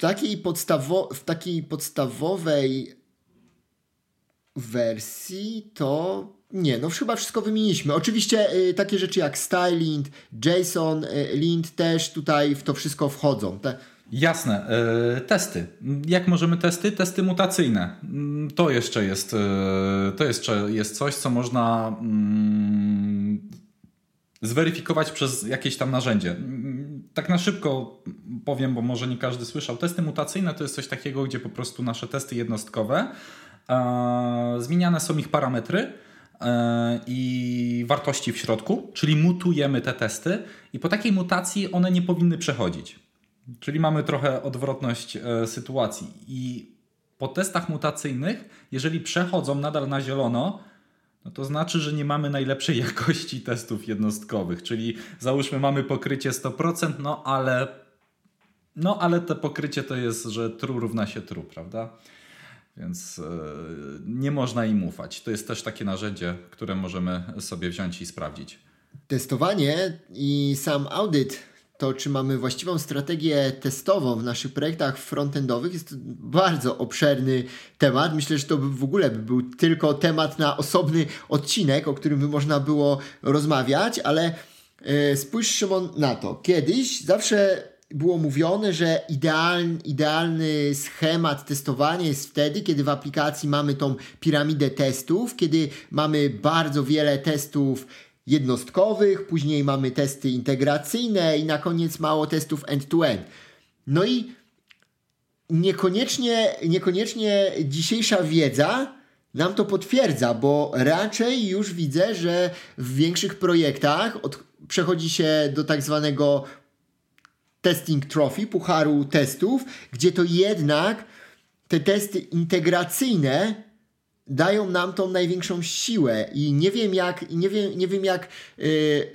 Takiej, podstawo w takiej podstawowej wersji to nie, no chyba wszystko wymieniliśmy. Oczywiście y, takie rzeczy jak StyleLint, JSON y, Lint też tutaj w to wszystko wchodzą. Te, Jasne. E, testy. Jak możemy testy? Testy mutacyjne. Mm, to jeszcze jest, e, to jeszcze jest coś, co można mm, zweryfikować przez jakieś tam narzędzie. Mm, tak na szybko powiem, bo może nie każdy słyszał. Testy mutacyjne to jest coś takiego, gdzie po prostu nasze testy jednostkowe e, zmieniane są ich parametry i wartości w środku, czyli mutujemy te testy i po takiej mutacji one nie powinny przechodzić. Czyli mamy trochę odwrotność e, sytuacji. I po testach mutacyjnych, jeżeli przechodzą nadal na zielono, no to znaczy, że nie mamy najlepszej jakości testów jednostkowych. Czyli załóżmy, mamy pokrycie 100%, no ale, no ale to pokrycie to jest, że true równa się true, prawda? Więc yy, nie można im ufać. To jest też takie narzędzie, które możemy sobie wziąć i sprawdzić. Testowanie i sam audyt to, czy mamy właściwą strategię testową w naszych projektach frontendowych, jest bardzo obszerny temat. Myślę, że to w ogóle by był tylko temat na osobny odcinek, o którym by można było rozmawiać, ale yy, spójrz Szymon na to. Kiedyś zawsze było mówione, że idealny, idealny schemat testowania jest wtedy, kiedy w aplikacji mamy tą piramidę testów, kiedy mamy bardzo wiele testów jednostkowych, później mamy testy integracyjne i na koniec mało testów end-to-end. No i niekoniecznie, niekoniecznie dzisiejsza wiedza nam to potwierdza, bo raczej już widzę, że w większych projektach od, przechodzi się do tak zwanego testing trophy, pucharu testów, gdzie to jednak te testy integracyjne dają nam tą największą siłę i nie wiem jak, nie wiem, nie wiem jak yy,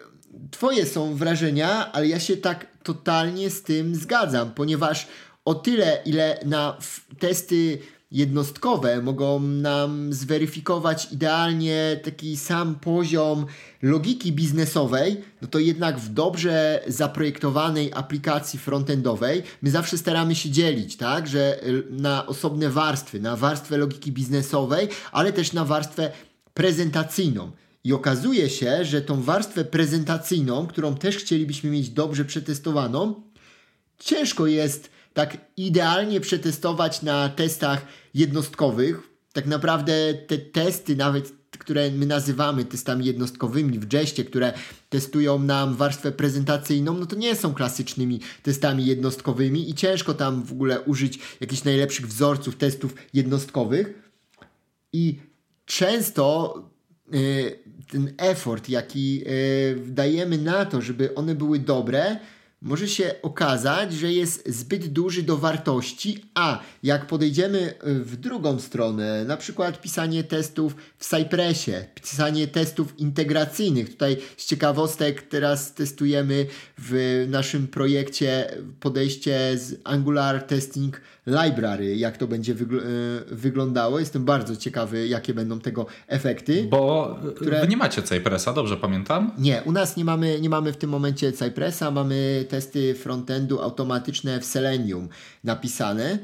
twoje są wrażenia, ale ja się tak totalnie z tym zgadzam, ponieważ o tyle, ile na testy jednostkowe mogą nam zweryfikować idealnie taki sam poziom logiki biznesowej, no to jednak w dobrze zaprojektowanej aplikacji frontendowej my zawsze staramy się dzielić, tak, że na osobne warstwy, na warstwę logiki biznesowej, ale też na warstwę prezentacyjną. I okazuje się, że tą warstwę prezentacyjną, którą też chcielibyśmy mieć dobrze przetestowaną, ciężko jest tak idealnie przetestować na testach jednostkowych. Tak naprawdę te testy, nawet które my nazywamy testami jednostkowymi w Jeście, które testują nam warstwę prezentacyjną, no to nie są klasycznymi testami jednostkowymi i ciężko tam w ogóle użyć jakichś najlepszych wzorców testów jednostkowych. I często y, ten effort, jaki y, dajemy na to, żeby one były dobre, może się okazać, że jest zbyt duży do wartości, a jak podejdziemy w drugą stronę, na przykład pisanie testów w Cypressie, pisanie testów integracyjnych, tutaj z ciekawostek teraz testujemy w naszym projekcie podejście z Angular Testing Library, jak to będzie wygl e, wyglądało. Jestem bardzo ciekawy, jakie będą tego efekty. Bo które... wy nie macie Cypressa, dobrze pamiętam? Nie, u nas nie mamy, nie mamy w tym momencie Cypressa, mamy testy frontendu automatyczne w Selenium napisane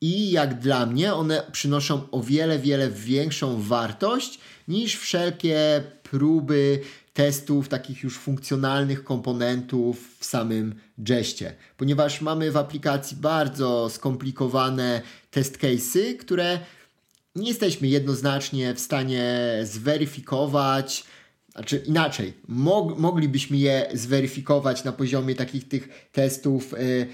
i jak dla mnie one przynoszą o wiele, wiele większą wartość niż wszelkie próby testów takich już funkcjonalnych komponentów w samym Jeście, ponieważ mamy w aplikacji bardzo skomplikowane test case'y, które nie jesteśmy jednoznacznie w stanie zweryfikować, znaczy inaczej, mog, moglibyśmy je zweryfikować na poziomie takich tych testów y,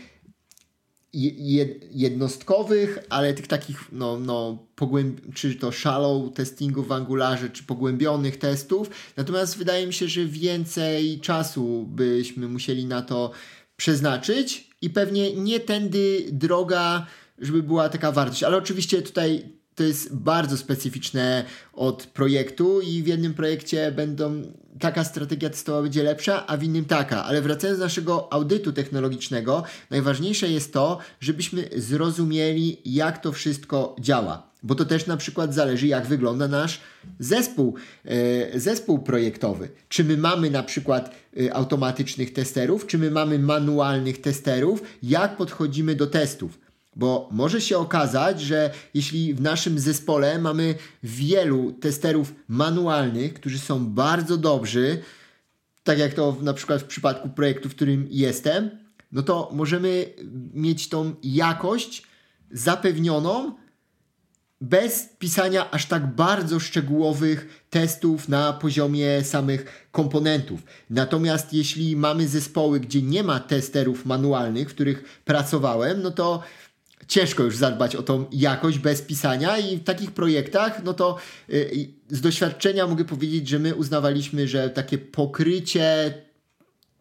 jednostkowych, ale tych takich, no, no pogłęb- czy to shallow testingu w Angularze, czy pogłębionych testów. Natomiast wydaje mi się, że więcej czasu byśmy musieli na to przeznaczyć i pewnie nie tędy droga, żeby była taka wartość. Ale oczywiście tutaj to jest bardzo specyficzne od projektu i w jednym projekcie będą taka strategia testowa będzie lepsza, a w innym taka. Ale wracając do naszego audytu technologicznego, najważniejsze jest to, żebyśmy zrozumieli, jak to wszystko działa. Bo to też na przykład zależy, jak wygląda nasz zespół, e, zespół projektowy. Czy my mamy na przykład e, automatycznych testerów, czy my mamy manualnych testerów, jak podchodzimy do testów. Bo może się okazać, że jeśli w naszym zespole mamy wielu testerów manualnych, którzy są bardzo dobrzy, tak jak to na przykład w przypadku projektu, w którym jestem, no to możemy mieć tą jakość zapewnioną bez pisania aż tak bardzo szczegółowych testów na poziomie samych komponentów. Natomiast jeśli mamy zespoły, gdzie nie ma testerów manualnych, w których pracowałem, no to ciężko już zadbać o tą jakość bez pisania i w takich projektach, no to y, z doświadczenia mogę powiedzieć, że my uznawaliśmy, że takie pokrycie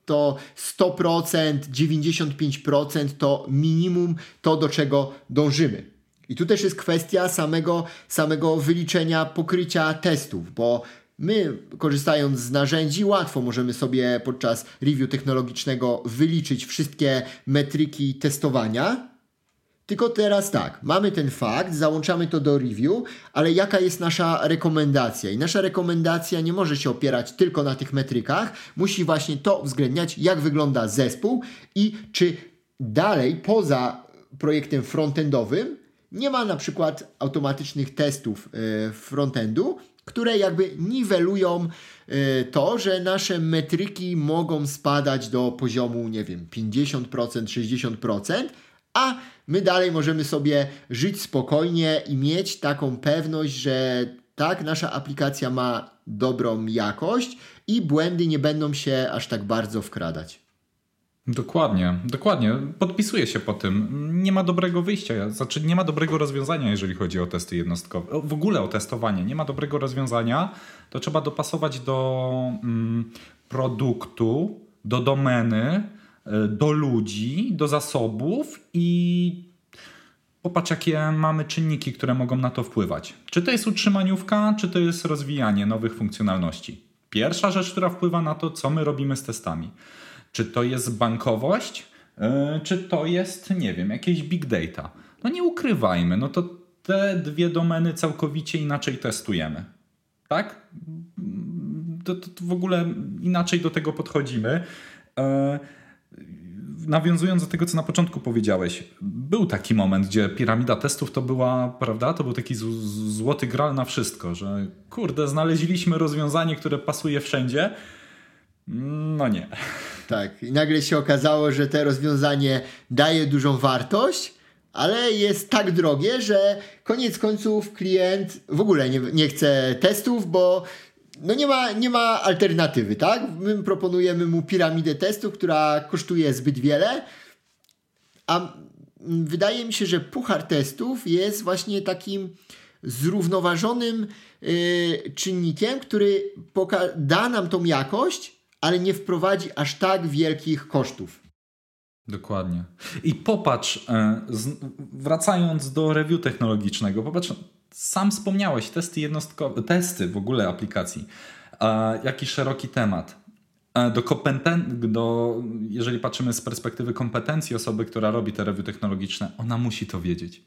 to 100%, 95% to minimum to, do czego dążymy. I tu też jest kwestia samego, samego wyliczenia pokrycia testów, bo my korzystając z narzędzi łatwo możemy sobie podczas review technologicznego wyliczyć wszystkie metryki testowania, tylko teraz tak, mamy ten fakt, załączamy to do review, ale jaka jest nasza rekomendacja? I nasza rekomendacja nie może się opierać tylko na tych metrykach, musi właśnie to uwzględniać, jak wygląda zespół i czy dalej poza projektem frontendowym nie ma na przykład automatycznych testów e, frontendu, które jakby niwelują e, to, że nasze metryki mogą spadać do poziomu, nie wiem, 50%, 60%, a my dalej możemy sobie żyć spokojnie i mieć taką pewność, że tak, nasza aplikacja ma dobrą jakość i błędy nie będą się aż tak bardzo wkradać. Dokładnie, dokładnie. Podpisuję się po tym. Nie ma dobrego wyjścia, znaczy nie ma dobrego rozwiązania, jeżeli chodzi o testy jednostkowe. W ogóle o testowanie. Nie ma dobrego rozwiązania. To trzeba dopasować do mm, produktu, do domeny, do ludzi, do zasobów i popatrz, jakie mamy czynniki, które mogą na to wpływać. Czy to jest utrzymaniówka, czy to jest rozwijanie nowych funkcjonalności. Pierwsza rzecz, która wpływa na to, co my robimy z testami. Czy to jest bankowość, yy, czy to jest, nie wiem, jakieś big data. No nie ukrywajmy, no to te dwie domeny całkowicie inaczej testujemy. Tak? To, to, to w ogóle inaczej do tego podchodzimy. Yy, nawiązując do tego, co na początku powiedziałeś, był taki moment, gdzie piramida testów to była, prawda, to był taki złoty gral na wszystko, że kurde, znaleźliśmy rozwiązanie, które pasuje wszędzie. No nie. Tak, i nagle się okazało, że to rozwiązanie daje dużą wartość, ale jest tak drogie, że koniec końców klient w ogóle nie, nie chce testów, bo no nie ma, nie ma alternatywy, tak? My proponujemy mu piramidę testów, która kosztuje zbyt wiele, a wydaje mi się, że puchar testów jest właśnie takim zrównoważonym yy, czynnikiem, który da nam tą jakość, ale nie wprowadzi aż tak wielkich kosztów. Dokładnie. I popatrz, e, wracając do review technologicznego, popatrz, sam wspomniałeś, testy jednostkowe, testy w ogóle aplikacji. Jaki szeroki temat. Do kompeten- do, jeżeli patrzymy z perspektywy kompetencji osoby, która robi te review technologiczne, ona musi to wiedzieć.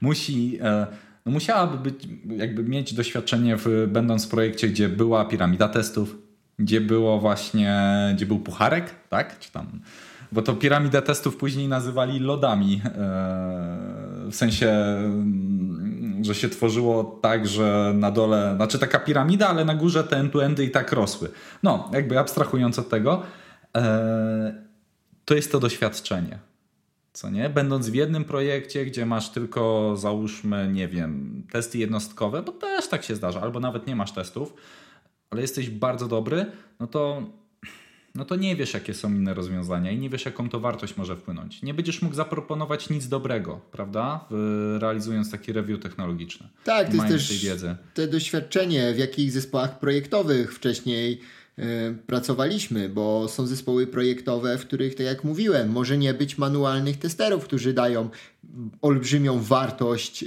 Musi, e, no musiałaby być, jakby mieć doświadczenie w, będąc w projekcie, gdzie była piramida testów, gdzie było właśnie, gdzie był pucharek, tak? Czy tam, bo to piramidę testów później nazywali lodami. E, w sensie, że się tworzyło tak, że na dole, znaczy taka piramida, ale na górze te end-to-endy i tak rosły. No, jakby abstrahując od tego, e, to jest to doświadczenie. Co nie? Będąc w jednym projekcie, gdzie masz tylko, załóżmy, nie wiem, testy jednostkowe, bo też tak się zdarza, albo nawet nie masz testów, ale jesteś bardzo dobry, no to, no to nie wiesz, jakie są inne rozwiązania i nie wiesz, jaką to wartość może wpłynąć. Nie będziesz mógł zaproponować nic dobrego, prawda? W, realizując taki review technologiczny. Tak, to jest też wiedzy. te doświadczenie, w jakich zespołach projektowych wcześniej E, pracowaliśmy, bo są zespoły projektowe, w których, tak jak mówiłem, może nie być manualnych testerów, którzy dają olbrzymią wartość, e,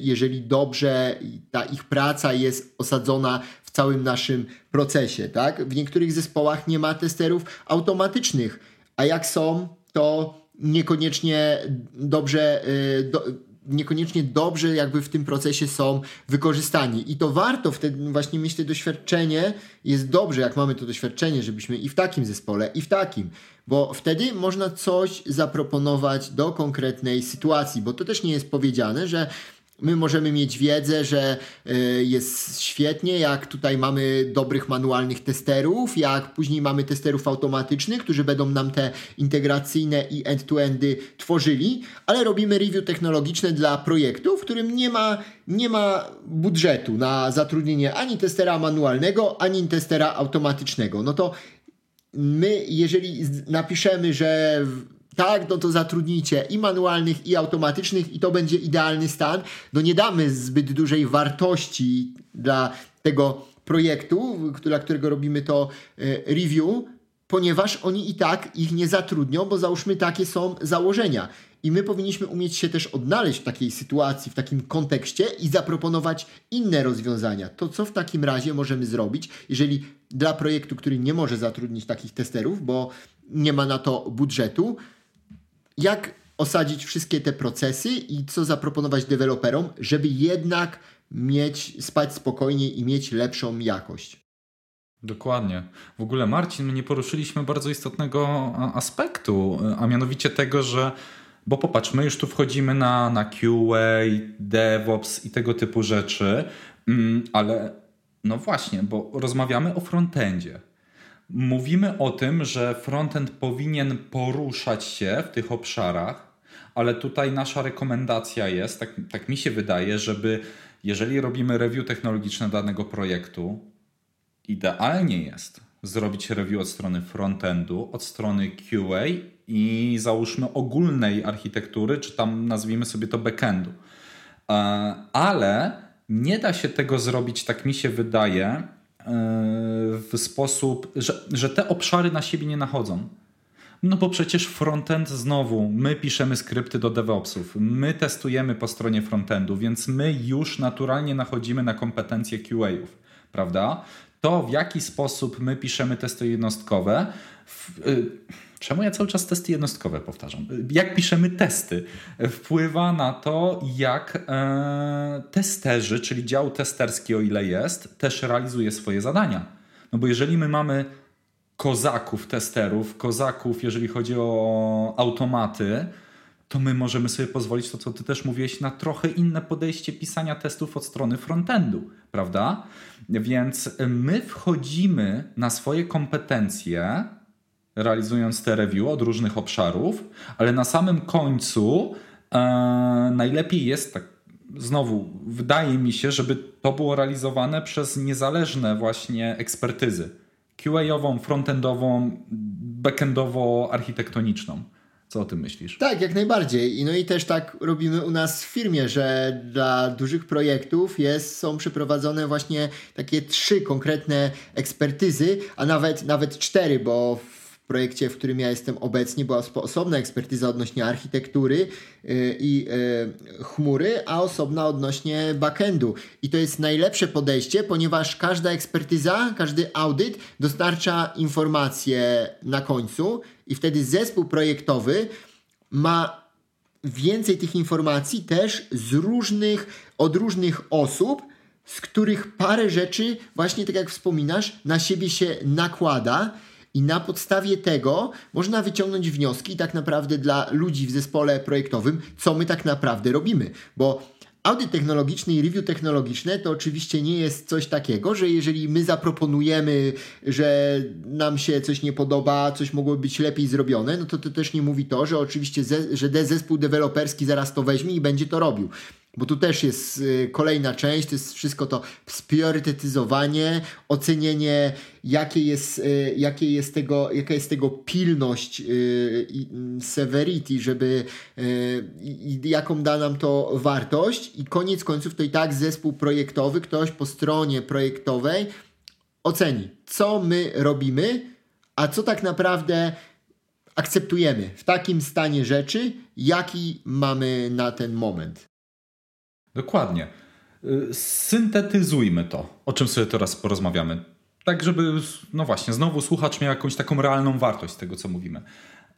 jeżeli dobrze ta ich praca jest osadzona w całym naszym procesie. Tak? W niektórych zespołach nie ma testerów automatycznych, a jak są, to niekoniecznie dobrze, e, do, niekoniecznie dobrze jakby w tym procesie są wykorzystani. I to warto wtedy właśnie mieć to doświadczenie. Jest dobrze, jak mamy to doświadczenie, żebyśmy i w takim zespole, i w takim, bo wtedy można coś zaproponować do konkretnej sytuacji, bo to też nie jest powiedziane, że My możemy mieć wiedzę, że y, jest świetnie, jak tutaj mamy dobrych manualnych testerów, jak później mamy testerów automatycznych, którzy będą nam te integracyjne i end-to-endy tworzyli, ale robimy review technologiczne dla projektu, w którym nie ma, nie ma budżetu na zatrudnienie ani testera manualnego, ani testera automatycznego. No to my, jeżeli napiszemy, że tak, no to zatrudnijcie i manualnych, i automatycznych, i to będzie idealny stan. No nie damy zbyt dużej wartości dla tego projektu, dla którego robimy to e, review, ponieważ oni i tak ich nie zatrudnią, bo załóżmy takie są założenia. I my powinniśmy umieć się też odnaleźć w takiej sytuacji, w takim kontekście i zaproponować inne rozwiązania. To co w takim razie możemy zrobić, jeżeli dla projektu, który nie może zatrudnić takich testerów, bo nie ma na to budżetu, jak osadzić wszystkie te procesy i co zaproponować deweloperom, żeby jednak mieć, spać spokojniej i mieć lepszą jakość. Dokładnie. W ogóle, Marcin, my nie poruszyliśmy bardzo istotnego aspektu, a mianowicie tego, że bo popatrz, my już tu wchodzimy na, na QA, DevOps i tego typu rzeczy, mm, ale no właśnie, bo rozmawiamy o frontendzie. Mówimy o tym, że frontend powinien poruszać się w tych obszarach, ale tutaj nasza rekomendacja jest, tak, tak mi się wydaje, żeby jeżeli robimy review technologiczne danego projektu, idealnie jest zrobić review od strony frontendu, od strony QA i załóżmy ogólnej architektury, czy tam nazwijmy sobie to backendu. E, ale nie da się tego zrobić, tak mi się wydaje, w sposób, że, że te obszary na siebie nie nachodzą. No bo przecież frontend znowu, my piszemy skrypty do DevOpsów, my testujemy po stronie frontendu, więc my już naturalnie nachodzimy na kompetencje QA-ów, prawda? To w jaki sposób my piszemy testy jednostkowe, w, y, Czemu ja cały czas testy jednostkowe powtarzam? Jak piszemy testy, wpływa na to, jak e, testerzy, czyli dział testerski, o ile jest, też realizuje swoje zadania. No bo jeżeli my mamy kozaków testerów, kozaków, jeżeli chodzi o automaty, to my możemy sobie pozwolić, to co ty też mówiłeś, na trochę inne podejście pisania testów od strony frontendu, prawda? Więc my wchodzimy na swoje kompetencje realizując te review od różnych obszarów, ale na samym końcu e, najlepiej jest tak. Znowu, wydaje mi się, żeby to było realizowane przez niezależne właśnie ekspertyzy. QA-ową, frontendową, backendowo-architektoniczną. Co o tym myślisz? Tak, jak najbardziej. No i też tak robimy u nas w firmie, że dla dużych projektów jest, są przeprowadzone właśnie takie trzy konkretne ekspertyzy, a nawet, nawet cztery, bo projekcie, w którym ja jestem obecnie, była osobna ekspertyza odnośnie architektury y, i y, chmury, a osobna odnośnie backendu. I to jest najlepsze podejście, ponieważ każda ekspertyza, każdy audyt dostarcza informacje na końcu i wtedy zespół projektowy ma więcej tych informacji też z różnych, od różnych osób, z których parę rzeczy, właśnie tak jak wspominasz, na siebie się nakłada i na podstawie tego można wyciągnąć wnioski tak naprawdę dla ludzi w zespole projektowym, co my tak naprawdę robimy. Bo Audyt technologiczny i review technologiczne to oczywiście nie jest coś takiego, że jeżeli my zaproponujemy, że nam się coś nie podoba, coś mogłoby być lepiej zrobione, no to to też nie mówi to, że oczywiście ze, że zespół deweloperski zaraz to weźmie i będzie to robił bo tu też jest y, kolejna część, to jest wszystko to spriorytetyzowanie, ocenienie, jakie jest, y, jakie jest tego, jaka jest tego pilność y, i severity, żeby jaką da nam to wartość i koniec końców to i tak zespół projektowy, ktoś po stronie projektowej oceni, co my robimy, a co tak naprawdę akceptujemy w takim stanie rzeczy, jaki mamy na ten moment. Dokładnie. Y, syntetyzujmy to, o czym sobie teraz porozmawiamy. Tak, żeby, no właśnie, znowu słuchacz miał jakąś taką realną wartość z tego, co mówimy.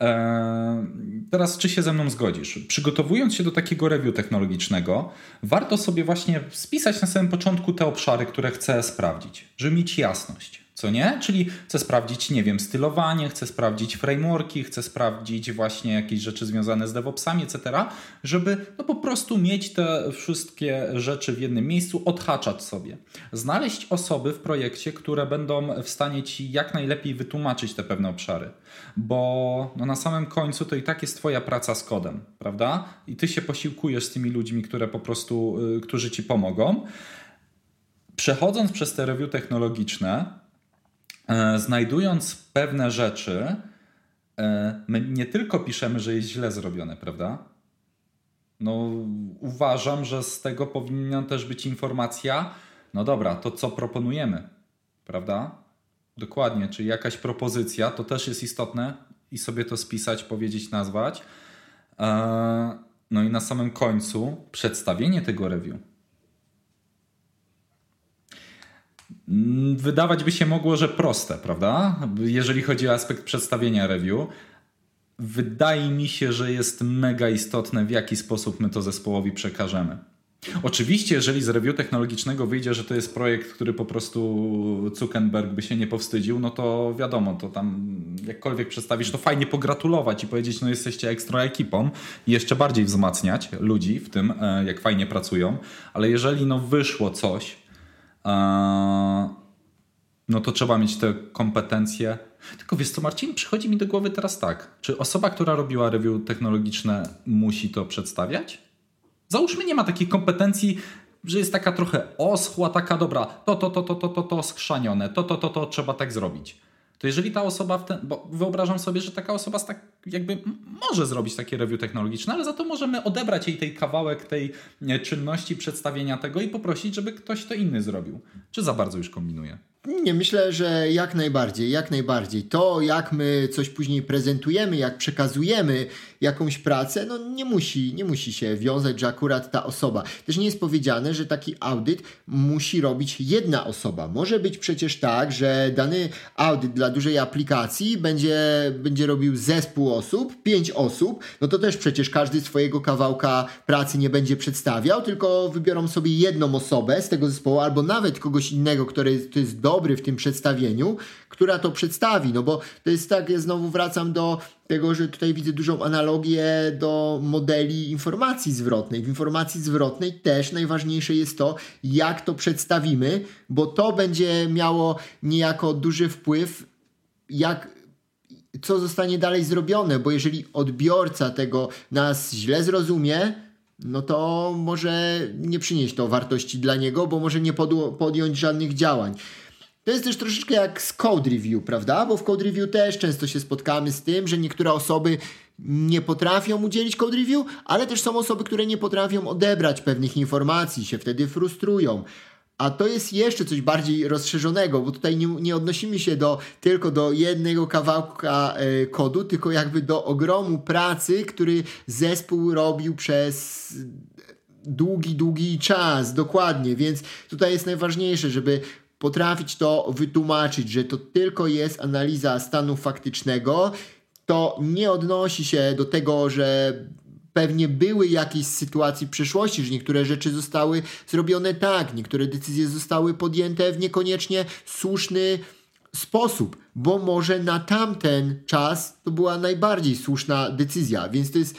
Eee, teraz, czy się ze mną zgodzisz? Przygotowując się do takiego review technologicznego, warto sobie właśnie spisać na samym początku te obszary, które chcę sprawdzić, żeby mieć jasność Co nie? Czyli chcę sprawdzić, nie wiem, stylowanie, chcę sprawdzić frameworki, chcę sprawdzić właśnie jakieś rzeczy związane z DevOpsami, etc., żeby no po prostu mieć te wszystkie rzeczy w jednym miejscu, odhaczać sobie. Znaleźć osoby w projekcie, które będą w stanie ci jak najlepiej wytłumaczyć te pewne obszary, bo no na samym końcu to i tak jest twoja praca z kodem, prawda? I ty się posiłkujesz z tymi ludźmi, które po prostu, y, którzy ci pomogą. Przechodząc przez te review technologiczne, znajdując pewne rzeczy, e, my nie tylko piszemy, że jest źle zrobione, prawda? No, uważam, że z tego powinna też być informacja, no dobra, to co proponujemy, prawda? Dokładnie, czyli jakaś propozycja, to też jest istotne i sobie to spisać, powiedzieć, nazwać. E, no i na samym końcu przedstawienie tego review Mm, wydawać by się mogło, że proste, prawda? Jeżeli chodzi o aspekt przedstawienia review. Wydaje mi się, że jest mega istotne, w jaki sposób my to zespołowi przekażemy. Oczywiście, jeżeli z review technologicznego wyjdzie, że to jest projekt, który po prostu Zuckerberg by się nie powstydził, no to wiadomo, to tam jakkolwiek przedstawisz, to fajnie pogratulować i powiedzieć, no jesteście ekstra ekipą i jeszcze bardziej wzmacniać ludzi w tym, e, jak fajnie pracują, ale jeżeli no wyszło coś, no to trzeba mieć te kompetencje. Tylko wiesz co, Marcin, przychodzi mi do głowy teraz tak. Czy osoba, która robiła review technologiczne, musi to przedstawiać? Załóżmy, nie ma takiej kompetencji, że jest taka trochę oschła, taka dobra, to, to, to, to, to, to, to skrzanione, to, to, to, to trzeba tak zrobić to jeżeli ta osoba, w ten, bo wyobrażam sobie, że taka osoba tak jakby może zrobić takie review technologiczne, ale za to możemy odebrać jej tej kawałek tej czynności przedstawienia tego i poprosić, żeby ktoś to inny zrobił. Czy za bardzo już kombinuje? Nie, myślę, że jak najbardziej, jak najbardziej. To, jak my coś później prezentujemy, jak przekazujemy jakąś pracę, no nie musi, nie musi się wiązać, że akurat ta osoba. Też nie jest powiedziane, że taki audyt musi robić jedna osoba. Może być przecież tak, że dany audyt dla dużej aplikacji będzie, będzie robił zespół osób, pięć osób, no to też przecież każdy swojego kawałka pracy nie będzie przedstawiał, tylko wybiorą sobie jedną osobę z tego zespołu, albo nawet kogoś innego, który to jest dobry w tym przedstawieniu, która to przedstawi. No bo to jest tak, ja znowu wracam do tego, że tutaj widzę dużą analogię do modeli informacji zwrotnej. W informacji zwrotnej też najważniejsze jest to, jak to przedstawimy, bo to będzie miało niejako duży wpływ, jak co zostanie dalej zrobione, bo jeżeli odbiorca tego nas źle zrozumie, no to może nie przynieść to wartości dla niego, bo może nie podjąć żadnych działań. To jest też troszeczkę jak z code review, prawda? Bo w code review też często się spotkamy z tym, że niektóre osoby nie potrafią udzielić code review, ale też są osoby, które nie potrafią odebrać pewnych informacji, się wtedy frustrują. A to jest jeszcze coś bardziej rozszerzonego, bo tutaj nie, nie odnosimy się do, tylko do jednego kawałka e, kodu, tylko jakby do ogromu pracy, który zespół robił przez długi, długi czas, dokładnie. Więc tutaj jest najważniejsze, żeby potrafić to wytłumaczyć, że to tylko jest analiza stanu faktycznego, to nie odnosi się do tego, że pewnie były jakieś sytuacje w przeszłości, że niektóre rzeczy zostały zrobione tak, niektóre decyzje zostały podjęte w niekoniecznie słuszny sposób, bo może na tamten czas to była najbardziej słuszna decyzja, więc to jest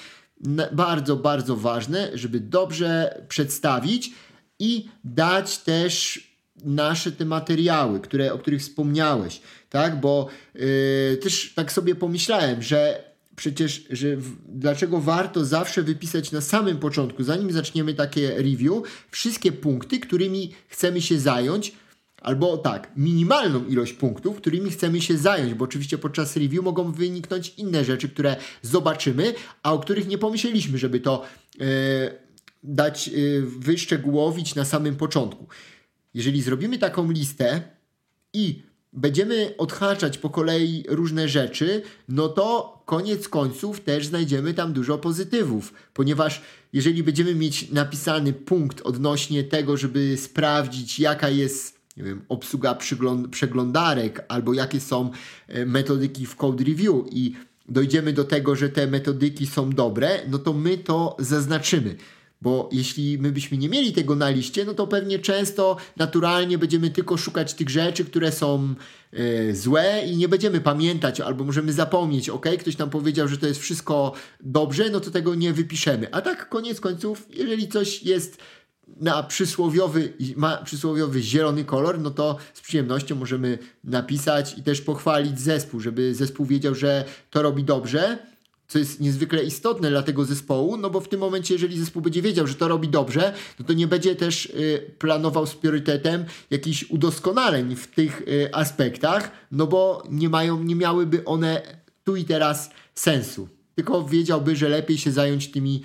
bardzo, bardzo ważne, żeby dobrze przedstawić i dać też nasze te materiały, które, o których wspomniałeś, tak? Bo yy, też tak sobie pomyślałem, że przecież, że w, dlaczego warto zawsze wypisać na samym początku, zanim zaczniemy takie review, wszystkie punkty, którymi chcemy się zająć, albo tak, minimalną ilość punktów, którymi chcemy się zająć, bo oczywiście podczas review mogą wyniknąć inne rzeczy, które zobaczymy, a o których nie pomyśleliśmy, żeby to yy, dać, yy, wyszczegółowić na samym początku. Jeżeli zrobimy taką listę i będziemy odhaczać po kolei różne rzeczy, no to koniec końców też znajdziemy tam dużo pozytywów, ponieważ jeżeli będziemy mieć napisany punkt odnośnie tego, żeby sprawdzić, jaka jest nie wiem, obsługa przeglądarek albo jakie są e, metodyki w code review i dojdziemy do tego, że te metodyki są dobre, no to my to zaznaczymy. Bo jeśli my byśmy nie mieli tego na liście, no to pewnie często naturalnie będziemy tylko szukać tych rzeczy, które są y, złe i nie będziemy pamiętać, albo możemy zapomnieć, ok, ktoś nam powiedział, że to jest wszystko dobrze, no to tego nie wypiszemy. A tak koniec końców, jeżeli coś jest na przysłowiowy, ma przysłowiowy zielony kolor, no to z przyjemnością możemy napisać i też pochwalić zespół, żeby zespół wiedział, że to robi dobrze, co jest niezwykle istotne dla tego zespołu, no bo w tym momencie, jeżeli zespół będzie wiedział, że to robi dobrze, no to nie będzie też y, planował z priorytetem jakichś udoskonaleń w tych y, aspektach, no bo nie mają, nie miałyby one tu i teraz sensu. Tylko wiedziałby, że lepiej się zająć tymi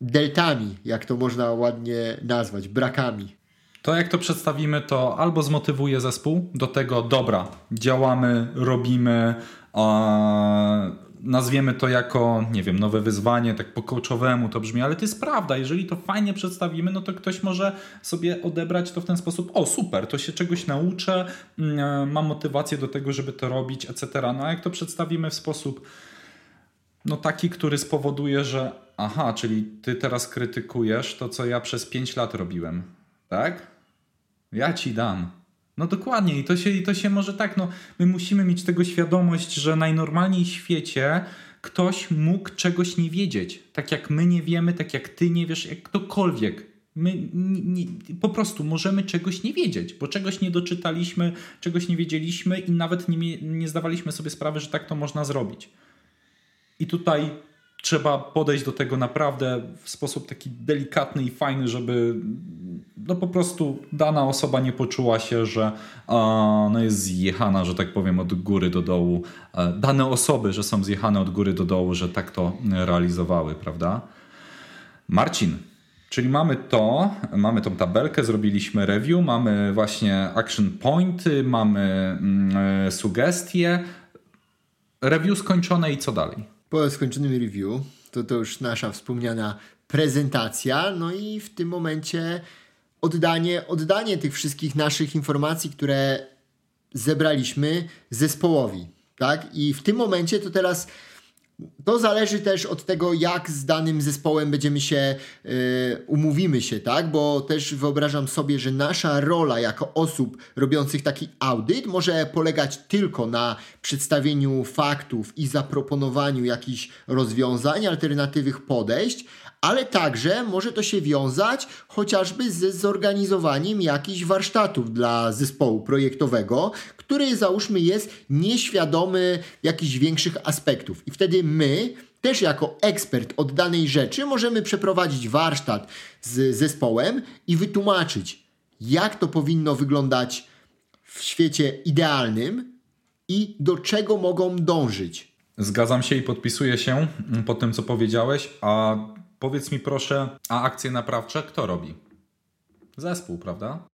deltami, jak to można ładnie nazwać, brakami. To jak to przedstawimy, to albo zmotywuje zespół do tego, dobra, działamy, robimy, nazwiemy to jako, nie wiem, nowe wyzwanie, tak po coachowemu to brzmi, ale to jest prawda. Jeżeli to fajnie przedstawimy, no to ktoś może sobie odebrać to w ten sposób, o super, to się czegoś nauczę, mm, mam motywację do tego, żeby to robić, etc. No a jak to przedstawimy w sposób no taki, który spowoduje, że aha, czyli ty teraz krytykujesz to, co ja przez 5 lat robiłem, tak? Ja ci dam. No dokładnie, i to się, i to się może tak, no my musimy mieć tego świadomość, że najnormalniej w świecie ktoś mógł czegoś nie wiedzieć. Tak jak my nie wiemy, tak jak ty nie wiesz, jak ktokolwiek. My nie, po prostu możemy czegoś nie wiedzieć, bo czegoś nie doczytaliśmy, czegoś nie wiedzieliśmy i nawet nie, nie zdawaliśmy sobie sprawy, że tak to można zrobić. I tutaj trzeba podejść do tego naprawdę w sposób taki delikatny i fajny, żeby no po prostu dana osoba nie poczuła się, że no jest zjechana, że tak powiem, od góry do dołu. E, dane osoby, że są zjechane od góry do dołu, że tak to realizowały, prawda? Marcin, czyli mamy to, mamy tą tabelkę, zrobiliśmy review, mamy właśnie action pointy, mamy mm, e, sugestie. Review skończone i co dalej? Po skończonym review, to to już nasza wspomniana prezentacja, no i w tym momencie oddanie, oddanie tych wszystkich naszych informacji, które zebraliśmy zespołowi, tak? I w tym momencie to teraz to zależy też od tego, jak z danym zespołem będziemy się, yy, umówimy się, tak? Bo też wyobrażam sobie, że nasza rola jako osób robiących taki audyt może polegać tylko na przedstawieniu faktów i zaproponowaniu jakichś rozwiązań, alternatywnych podejść, ale także może to się wiązać chociażby ze zorganizowaniem jakichś warsztatów dla zespołu projektowego, który załóżmy jest nieświadomy jakichś większych aspektów. I wtedy my, też jako ekspert od danej rzeczy, możemy przeprowadzić warsztat z zespołem i wytłumaczyć, jak to powinno wyglądać w świecie idealnym i do czego mogą dążyć. Zgadzam się i podpisuję się po tym, co powiedziałeś, a Powiedz mi proszę, a akcje naprawcze kto robi? Zespół, prawda?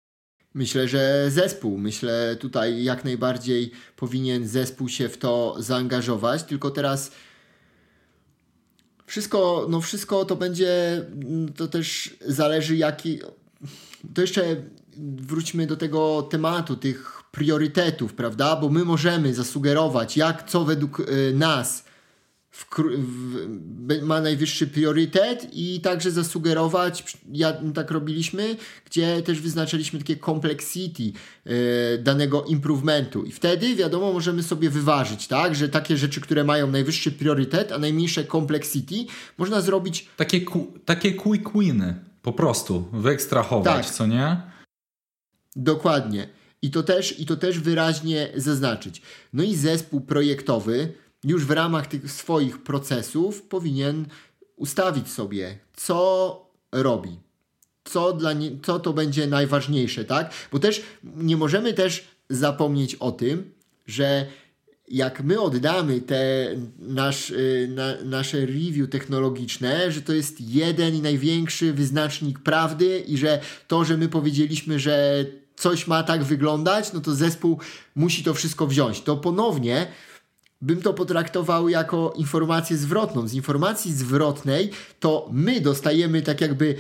Myślę, że zespół. Myślę tutaj jak najbardziej powinien zespół się w to zaangażować, tylko teraz wszystko, no wszystko to będzie, to też zależy jaki, to jeszcze wróćmy do tego tematu, tych priorytetów, prawda? Bo my możemy zasugerować, jak, co według y, nas w, w, ma najwyższy priorytet i także zasugerować, ja, tak robiliśmy, gdzie też wyznaczyliśmy takie complexity yy, danego improvementu i wtedy wiadomo możemy sobie wyważyć, tak, że takie rzeczy, które mają najwyższy priorytet, a najmniejsze complexity można zrobić... Takie, takie quick winy po prostu, wyekstrahować, tak. co nie? Dokładnie. I to, też, I to też wyraźnie zaznaczyć. No i zespół projektowy już w ramach tych swoich procesów powinien ustawić sobie, co robi. Co, dla nie, co to będzie najważniejsze, tak? Bo też nie możemy też zapomnieć o tym, że jak my oddamy te nasz, y, na, nasze review technologiczne, że to jest jeden i największy wyznacznik prawdy i że to, że my powiedzieliśmy, że coś ma tak wyglądać, no to zespół musi to wszystko wziąć. To ponownie bym to potraktował jako informację zwrotną. Z informacji zwrotnej to my dostajemy tak jakby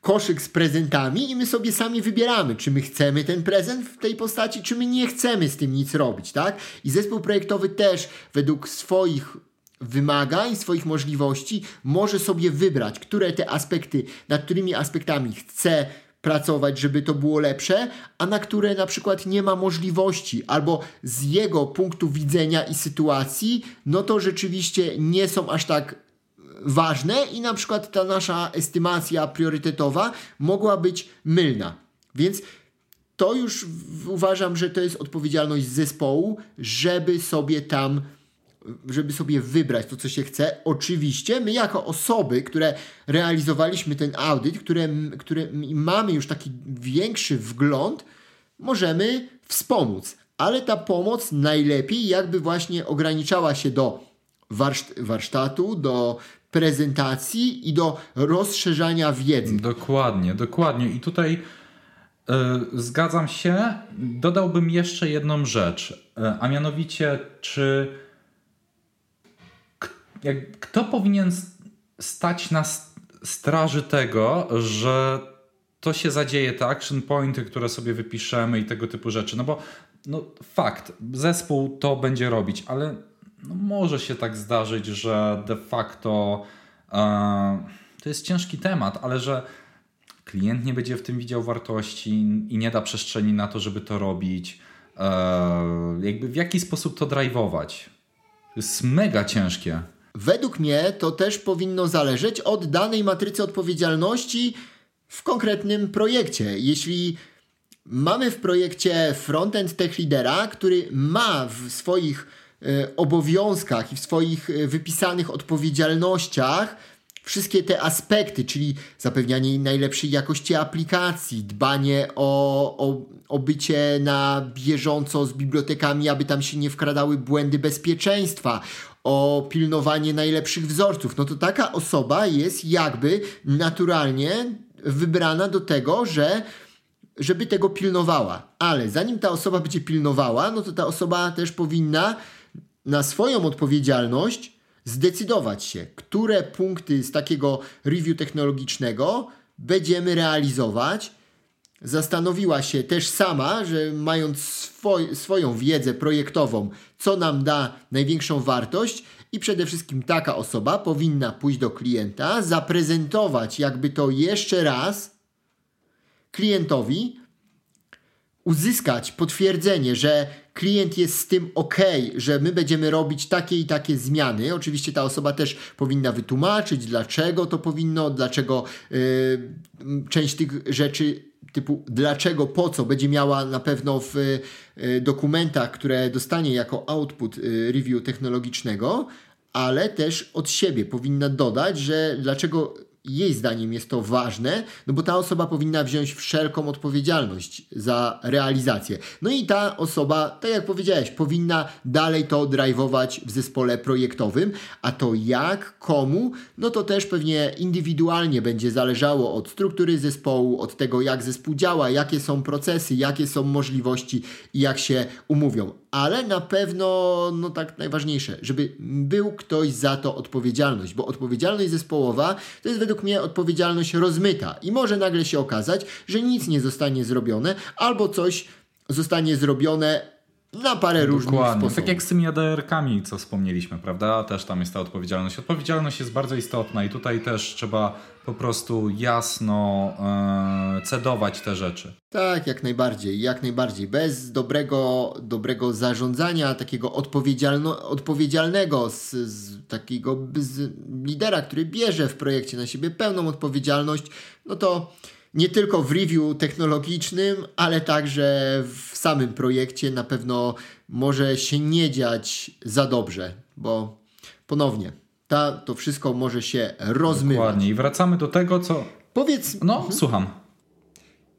koszyk z prezentami i my sobie sami wybieramy, czy my chcemy ten prezent w tej postaci, czy my nie chcemy z tym nic robić, tak? I zespół projektowy też według swoich wymagań, swoich możliwości, może sobie wybrać, które te aspekty, nad którymi aspektami chce pracować, żeby to było lepsze, a na które na przykład nie ma możliwości, albo z jego punktu widzenia i sytuacji, no to rzeczywiście nie są aż tak ważne i na przykład ta nasza estymacja priorytetowa mogła być mylna. Więc to już uważam, że to jest odpowiedzialność zespołu, żeby sobie tam żeby sobie wybrać to, co się chce. Oczywiście my jako osoby, które realizowaliśmy ten audyt, które, które mamy już taki większy wgląd, możemy wspomóc. Ale ta pomoc najlepiej jakby właśnie ograniczała się do warsztatu, do prezentacji i do rozszerzania wiedzy. Dokładnie, dokładnie. I tutaj yy, zgadzam się. Dodałbym jeszcze jedną rzecz, yy, a mianowicie, czy jak, kto powinien stać na straży tego, że to się zadzieje, te action pointy, które sobie wypiszemy i tego typu rzeczy. No bo no, fakt, zespół to będzie robić, ale no, może się tak zdarzyć, że de facto e, to jest ciężki temat, ale że klient nie będzie w tym widział wartości i nie da przestrzeni na to, żeby to robić. E, jakby w jaki sposób to drive'ować? To jest mega ciężkie. Według mnie to też powinno zależeć od danej matrycy odpowiedzialności w konkretnym projekcie. Jeśli mamy w projekcie frontend tech lidera, który ma w swoich y, obowiązkach i w swoich y, wypisanych odpowiedzialnościach wszystkie te aspekty, czyli zapewnianie najlepszej jakości aplikacji, dbanie o, o, o bycie na bieżąco z bibliotekami, aby tam się nie wkradały błędy bezpieczeństwa, o pilnowanie najlepszych wzorców, no to taka osoba jest jakby naturalnie wybrana do tego, że żeby tego pilnowała. Ale zanim ta osoba będzie pilnowała, no to ta osoba też powinna na swoją odpowiedzialność zdecydować się, które punkty z takiego review technologicznego będziemy realizować. Zastanowiła się też sama, że mając swoj, swoją wiedzę projektową, co nam da największą wartość, i przede wszystkim taka osoba powinna pójść do klienta, zaprezentować jakby to jeszcze raz klientowi, uzyskać potwierdzenie, że klient jest z tym ok, że my będziemy robić takie i takie zmiany. Oczywiście ta osoba też powinna wytłumaczyć, dlaczego to powinno, dlaczego yy, część tych rzeczy typu dlaczego, po co, będzie miała na pewno w yy, dokumentach, które dostanie jako output yy, review technologicznego, ale też od siebie. Powinna dodać, że dlaczego jej zdaniem jest to ważne, no bo ta osoba powinna wziąć wszelką odpowiedzialność za realizację. No i ta osoba, tak jak powiedziałeś, powinna dalej to drive'ować w zespole projektowym, a to jak, komu, no to też pewnie indywidualnie będzie zależało od struktury zespołu, od tego jak zespół działa, jakie są procesy, jakie są możliwości i jak się umówią ale na pewno, no tak najważniejsze, żeby był ktoś za to odpowiedzialność, bo odpowiedzialność zespołowa to jest według mnie odpowiedzialność rozmyta. I może nagle się okazać, że nic nie zostanie zrobione albo coś zostanie zrobione na parę Dokładnie. różnych sposobów. Tak jak z tymi ADR-kami, co wspomnieliśmy, prawda? Też tam jest ta odpowiedzialność. Odpowiedzialność jest bardzo istotna i tutaj też trzeba po prostu jasno e, cedować te rzeczy. Tak, jak najbardziej, jak najbardziej. Bez dobrego, dobrego zarządzania, takiego odpowiedzialno, odpowiedzialnego, z, z takiego z lidera, który bierze w projekcie na siebie pełną odpowiedzialność, no to nie tylko w review technologicznym, ale także w samym projekcie na pewno może się nie dziać za dobrze, bo ponownie ta, to wszystko może się rozmywać. Dokładnie. I wracamy do tego, co. Powiedz. No, mhm. słucham.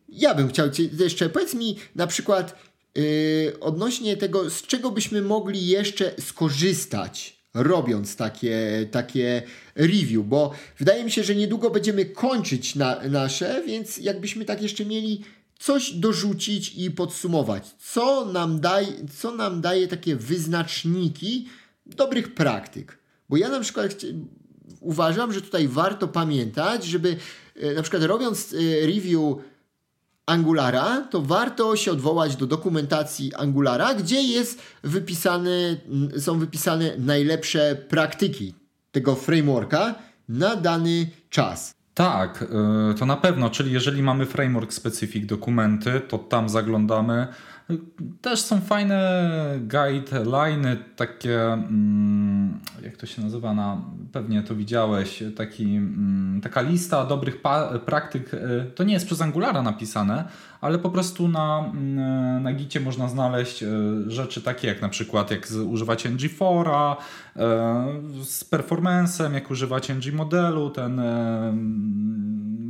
Ja bym chciał cię jeszcze. Powiedz mi na przykład yy, odnośnie tego, z czego byśmy mogli jeszcze skorzystać robiąc takie, takie review, bo wydaje mi się, że niedługo będziemy kończyć na, nasze, więc jakbyśmy tak jeszcze mieli coś dorzucić i podsumować, co nam, daj, co nam daje takie wyznaczniki dobrych praktyk. Bo ja na przykład uważam, że tutaj warto pamiętać, żeby e, na przykład robiąc e, review Angulara, to warto się odwołać do dokumentacji Angulara, gdzie jest wypisane, są wypisane najlepsze praktyki tego frameworka na dany czas. Tak, y, to na pewno, czyli jeżeli mamy framework specific dokumenty, to tam zaglądamy. Też są fajne guideliny, takie, mm, jak to się nazywa, na, pewnie to widziałeś, taki, mm, taka lista dobrych praktyk. Y, to nie jest przez Angulara napisane, ale po prostu na, mm, na Gicie można znaleźć y, rzeczy takie jak na przykład jak używać NG4, z performanceem, jak używać NG modelu, ten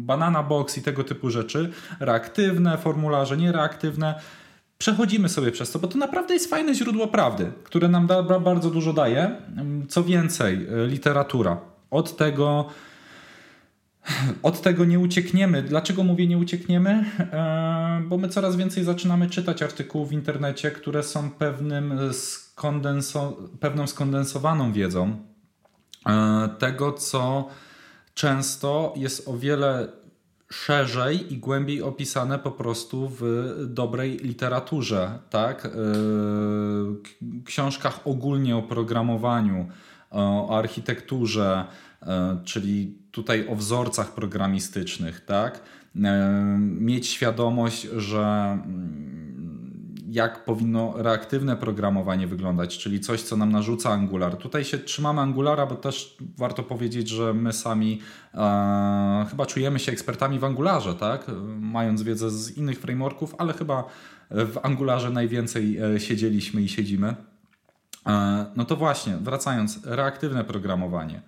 banana box i tego typu rzeczy, reaktywne formularze, niereaktywne przechodzimy sobie przez to, bo to naprawdę jest fajne źródło prawdy, które nam da, bardzo dużo daje. Co więcej, e, literatura. Od tego, od tego nie uciekniemy. Dlaczego mówię nie uciekniemy? E, bo my coraz więcej zaczynamy czytać artykułów w internecie, które są pewnym skondenso pewną skondensowaną wiedzą e, tego, co często jest o wiele szerzej i głębiej opisane po prostu w dobrej literaturze, tak? E, książkach ogólnie o programowaniu, o architekturze, e, czyli tutaj o wzorcach programistycznych, tak? E, mieć świadomość, że mm, jak powinno reaktywne programowanie wyglądać, czyli coś, co nam narzuca Angular. Tutaj się trzymamy Angulara, bo też warto powiedzieć, że my sami e, chyba czujemy się ekspertami w Angularze, tak? mając wiedzę z innych frameworków, ale chyba w Angularze najwięcej e, siedzieliśmy i siedzimy. E, no to właśnie, wracając, reaktywne programowanie.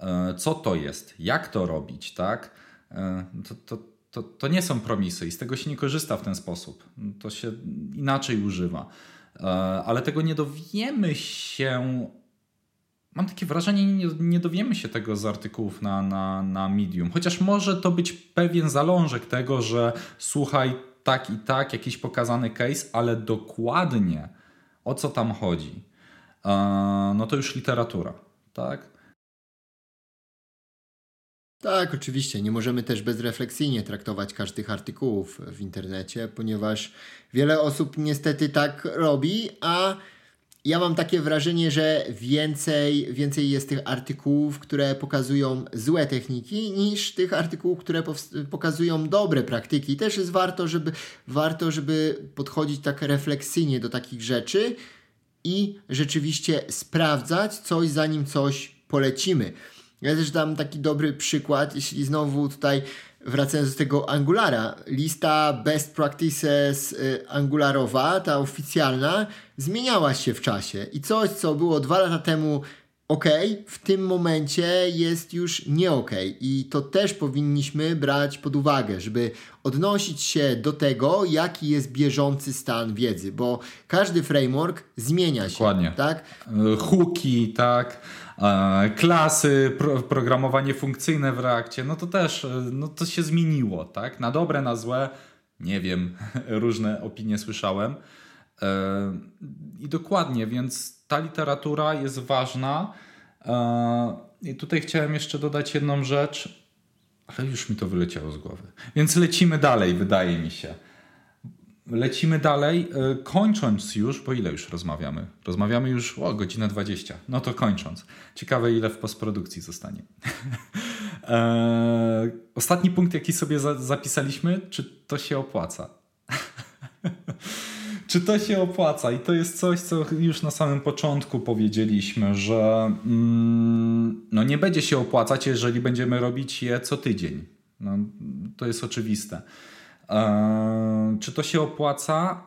E, co to jest? Jak to robić? Tak? E, to, to, to, to nie są promisy i z tego się nie korzysta w ten sposób. To się inaczej używa. E, ale tego nie dowiemy się. Mam takie wrażenie, nie, nie dowiemy się tego z artykułów na, na, na Medium. Chociaż może to być pewien zalążek tego, że słuchaj, tak i tak, jakiś pokazany case, ale dokładnie o co tam chodzi, e, no to już literatura. Tak? Tak, oczywiście. Nie możemy też bezrefleksyjnie traktować każdych artykułów w internecie, ponieważ wiele osób niestety tak robi, a ja mam takie wrażenie, że więcej, więcej jest tych artykułów, które pokazują złe techniki, niż tych artykułów, które pokazują dobre praktyki. Też jest warto, żeby, warto, żeby podchodzić tak refleksyjnie do takich rzeczy i rzeczywiście sprawdzać coś, zanim coś polecimy. Ja też dam taki dobry przykład, jeśli znowu tutaj wracając do tego Angulara, lista best practices y, Angularowa, ta oficjalna, zmieniała się w czasie i coś, co było dwa lata temu ok, w tym momencie jest już nie ok. I to też powinniśmy brać pod uwagę, żeby odnosić się do tego, jaki jest bieżący stan wiedzy, bo każdy framework zmienia się. Dokładnie. Tak? Hooki, tak E, klasy, pro, programowanie funkcyjne w reakcie, no to też e, no to się zmieniło, tak? Na dobre, na złe, nie wiem, różne opinie słyszałem. E, I dokładnie, więc ta literatura jest ważna. I tutaj chciałem jeszcze dodać jedną rzecz, ale już mi to wyleciało z głowy. Więc lecimy dalej, wydaje mi się. Lecimy dalej, e, kończąc już, bo ile już rozmawiamy? Rozmawiamy już o godzinę 20. No to kończąc. Ciekawe, ile w postprodukcji zostanie. e, ostatni punkt, jaki sobie za zapisaliśmy, czy to się opłaca? czy to się opłaca? I to jest coś, co już na samym początku powiedzieliśmy, że mm, no nie będzie się opłacać, jeżeli będziemy robić je co tydzień. No, to jest oczywiste. Eee, czy to się opłaca?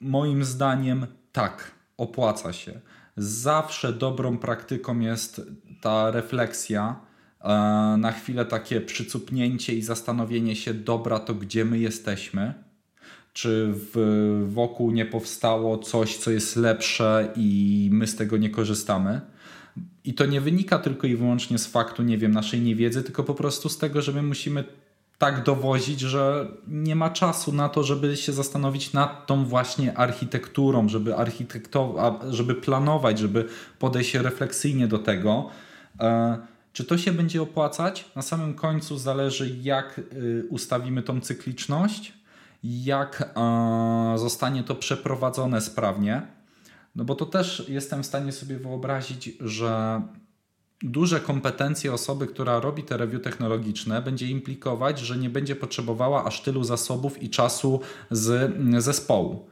Moim zdaniem tak, opłaca się. Zawsze dobrą praktyką jest ta refleksja, eee, na chwilę takie przycupnięcie i zastanowienie się, dobra, to gdzie my jesteśmy? Czy w, wokół nie powstało coś, co jest lepsze i my z tego nie korzystamy? I to nie wynika tylko i wyłącznie z faktu, nie wiem, naszej niewiedzy, tylko po prostu z tego, że my musimy tak dowozić, że nie ma czasu na to, żeby się zastanowić nad tą właśnie architekturą, żeby, architektować, żeby planować, żeby podejść refleksyjnie do tego. E, czy to się będzie opłacać? Na samym końcu zależy, jak y, ustawimy tą cykliczność, jak zostanie to przeprowadzone sprawnie. No bo to też jestem w stanie sobie wyobrazić, że duże kompetencje osoby, która robi te review technologiczne, będzie implikować, że nie będzie potrzebowała aż tylu zasobów i czasu z zespołu.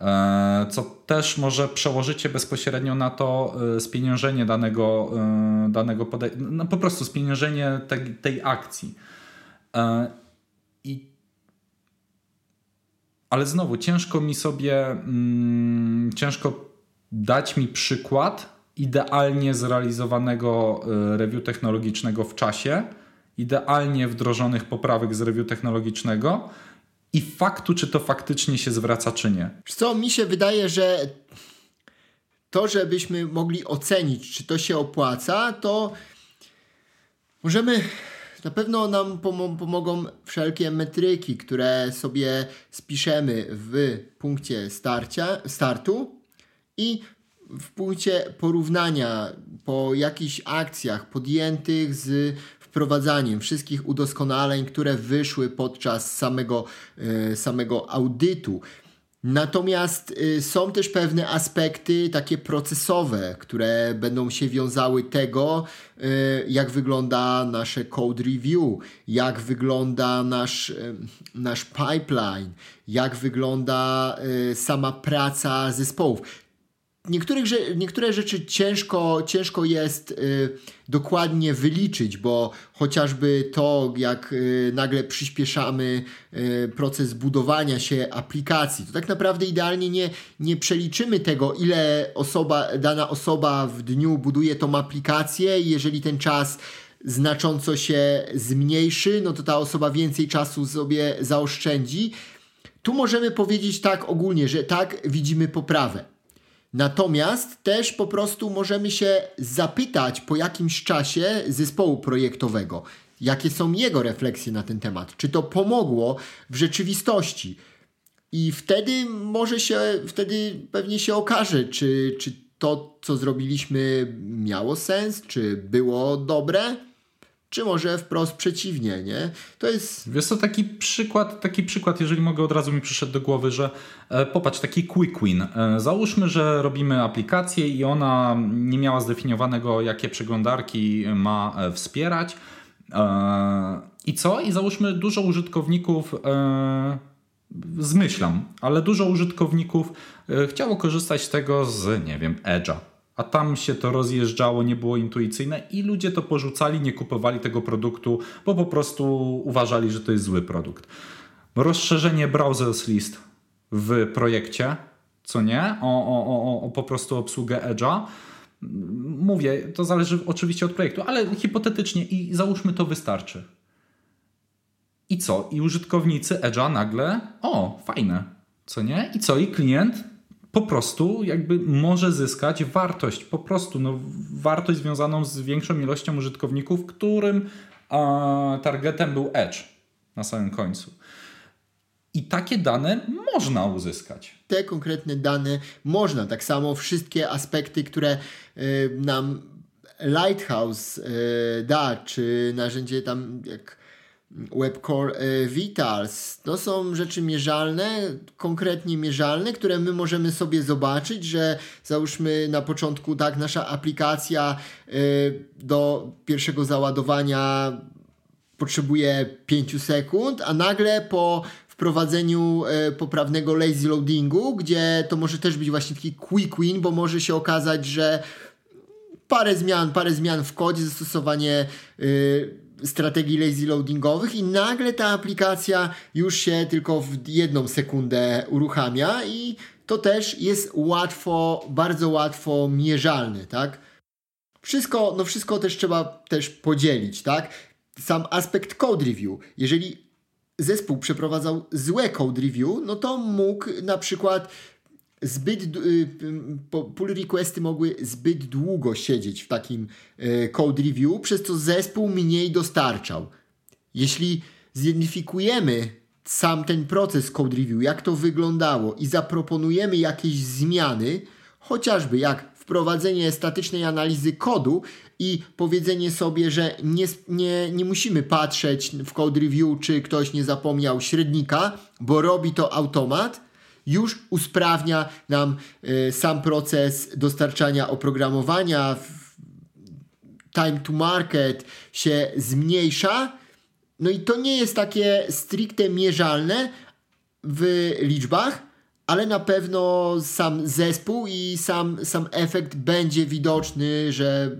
E, co też może przełożyć się bezpośrednio na to e, spieniężenie danego, e, danego no po prostu spieniężenie tej, tej akcji. I ale znowu ciężko mi sobie, mm, ciężko dać mi przykład idealnie zrealizowanego review technologicznego w czasie, idealnie wdrożonych poprawek z review technologicznego, i faktu, czy to faktycznie się zwraca, czy nie. Co mi się wydaje, że to, żebyśmy mogli ocenić, czy to się opłaca, to możemy. Na pewno nam pomogą wszelkie metryki, które sobie spiszemy w punkcie starcia, startu i w punkcie porównania po jakichś akcjach podjętych z wprowadzaniem wszystkich udoskonaleń, które wyszły podczas samego, e, samego audytu. Natomiast y, są też pewne aspekty takie procesowe, które będą się wiązały tego, y, jak wygląda nasze code review, jak wygląda nasz, nasz pipeline, jak wygląda sama praca zespołów niektórych, niektóre rzeczy ciężko, ciężko jest y, dokładnie wyliczyć, bo chociażby to, jak y, nagle przyspieszamy y, proces budowania się aplikacji, to tak naprawdę idealnie nie, nie przeliczymy tego, ile osoba, dana osoba w dniu buduje tą aplikację i jeżeli ten czas znacząco się zmniejszy, no to ta osoba więcej czasu sobie zaoszczędzi. Tu możemy powiedzieć tak ogólnie, że tak widzimy poprawę. Natomiast też po prostu możemy się zapytać po jakimś czasie zespołu projektowego, jakie są jego refleksje na ten temat, czy to pomogło w rzeczywistości. I wtedy może się, wtedy pewnie się okaże, czy, czy to, co zrobiliśmy, miało sens, czy było dobre czy może wprost przeciwnie, nie? To jest... Wiesz to taki przykład, taki przykład, jeżeli mogę od razu mi przyszedł do głowy, że e, popatrz, taki quick win. E, załóżmy, że robimy aplikację i ona nie miała zdefiniowanego, jakie przeglądarki ma e, wspierać. E, I co? I załóżmy dużo użytkowników e, zmyślam, ale dużo użytkowników e, chciało korzystać z tego z, nie wiem, Edge'a a tam się to rozjeżdżało, nie było intuicyjne i ludzie to porzucali, nie kupowali tego produktu, bo po prostu uważali, że to jest zły produkt. Rozszerzenie Browsers List w projekcie, co nie, o, o, o, o po prostu obsługę Edge'a. Mówię, to zależy oczywiście od projektu, ale hipotetycznie i załóżmy to wystarczy. I co? I użytkownicy Edge'a nagle, o, fajne, co nie? I co? I klient po prostu jakby może zyskać wartość, po prostu no, wartość związaną z większą ilością użytkowników, którym a, targetem był Edge na samym końcu. I takie dane można uzyskać. Te konkretne dane można, tak samo wszystkie aspekty, które y, nam Lighthouse y, da, czy narzędzie tam jak WebCore e, Vitals. To są rzeczy mierzalne, konkretnie mierzalne, które my możemy sobie zobaczyć, że załóżmy na początku tak nasza aplikacja e, do pierwszego załadowania potrzebuje 5 sekund, a nagle po wprowadzeniu e, poprawnego lazy loadingu, gdzie to może też być właśnie taki quick win, bo może się okazać, że parę zmian, parę zmian w kodzie, zastosowanie strategii lazy loadingowych i nagle ta aplikacja już się tylko w jedną sekundę uruchamia i to też jest łatwo, bardzo łatwo mierzalne, tak? Wszystko, no wszystko też trzeba też podzielić, tak? Sam aspekt code review. Jeżeli zespół przeprowadzał złe code review, no to mógł na przykład zbyt y, pull requesty mogły zbyt długo siedzieć w takim y, code review, przez co zespół mniej dostarczał. Jeśli zidentyfikujemy sam ten proces code review, jak to wyglądało i zaproponujemy jakieś zmiany, chociażby jak wprowadzenie statycznej analizy kodu i powiedzenie sobie, że nie, nie, nie musimy patrzeć w code review, czy ktoś nie zapomniał średnika, bo robi to automat, już usprawnia nam y, sam proces dostarczania oprogramowania. Time to market się zmniejsza. No i to nie jest takie stricte mierzalne w liczbach, ale na pewno sam zespół i sam, sam efekt będzie widoczny, że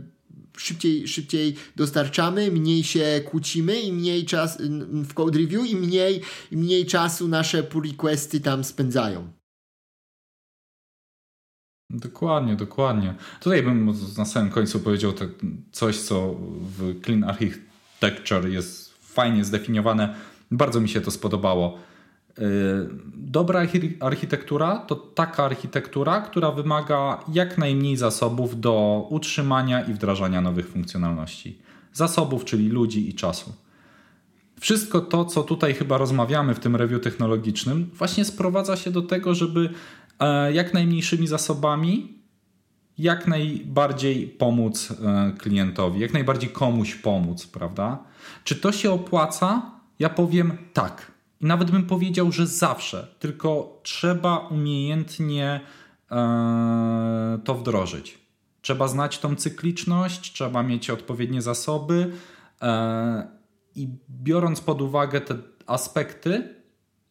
szybciej, szybciej dostarczamy, mniej się kłócimy i mniej czas w code review i mniej, mniej czasu nasze pull requesty tam spędzają. Dokładnie, dokładnie. Tutaj bym na samym końcu powiedział tak coś, co w Clean Architecture jest fajnie zdefiniowane. Bardzo mi się to spodobało. Y, dobra architektura to taka architektura, która wymaga jak najmniej zasobów do utrzymania i wdrażania nowych funkcjonalności. Zasobów, czyli ludzi i czasu. Wszystko to, co tutaj chyba rozmawiamy w tym review technologicznym, właśnie sprowadza się do tego, żeby e, jak najmniejszymi zasobami jak najbardziej pomóc e, klientowi, jak najbardziej komuś pomóc, prawda? Czy to się opłaca? Ja powiem tak i nawet bym powiedział, że zawsze, tylko trzeba umiejętnie e, to wdrożyć. Trzeba znać tą cykliczność, trzeba mieć odpowiednie zasoby e, i biorąc pod uwagę te aspekty,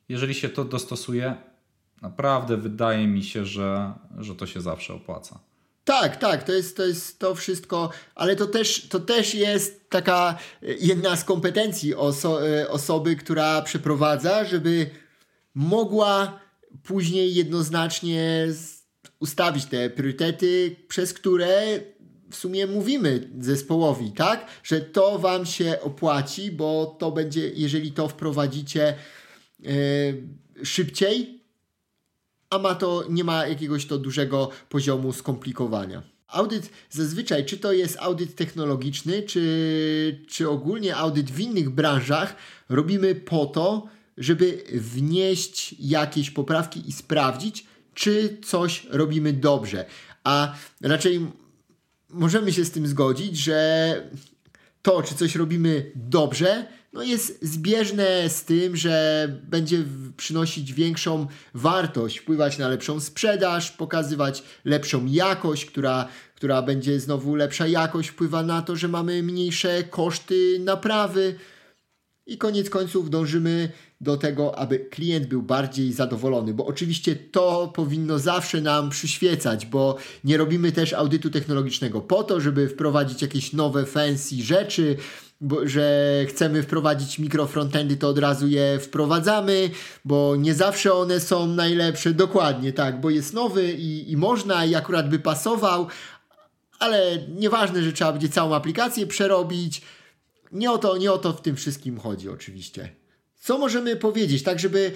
jeżeli się to dostosuje, naprawdę wydaje mi się, że, że to się zawsze opłaca. Tak, tak, to jest, to jest to wszystko, ale to też, to też jest taka e, jedna z kompetencji oso e, osoby, która przeprowadza, żeby mogła później jednoznacznie ustawić te priorytety, przez które w sumie mówimy zespołowi, tak? Że to wam się opłaci, bo to będzie, jeżeli to wprowadzicie yy, szybciej, a ma to, nie ma jakiegoś to dużego poziomu skomplikowania. Audyt zazwyczaj, czy to jest audyt technologiczny, czy, czy ogólnie audyt w innych branżach, robimy po to, żeby wnieść jakieś poprawki i sprawdzić, czy coś robimy dobrze. A raczej możemy się z tym zgodzić, że to, czy coś robimy dobrze, no jest zbieżne z tym, że będzie przynosić większą wartość, wpływać na lepszą sprzedaż, pokazywać lepszą jakość, która, która będzie znowu lepsza jakość, wpływa na to, że mamy mniejsze koszty naprawy. I koniec końców dążymy do tego, aby klient był bardziej zadowolony, bo oczywiście to powinno zawsze nam przyświecać, bo nie robimy też audytu technologicznego po to, żeby wprowadzić jakieś nowe fancy rzeczy, bo, że chcemy wprowadzić mikrofrontendy, to od razu je wprowadzamy, bo nie zawsze one są najlepsze. Dokładnie tak, bo jest nowy i, i można i akurat by pasował, ale nieważne, że trzeba będzie całą aplikację przerobić. Nie o to, nie o to w tym wszystkim chodzi oczywiście. Co możemy powiedzieć, tak żeby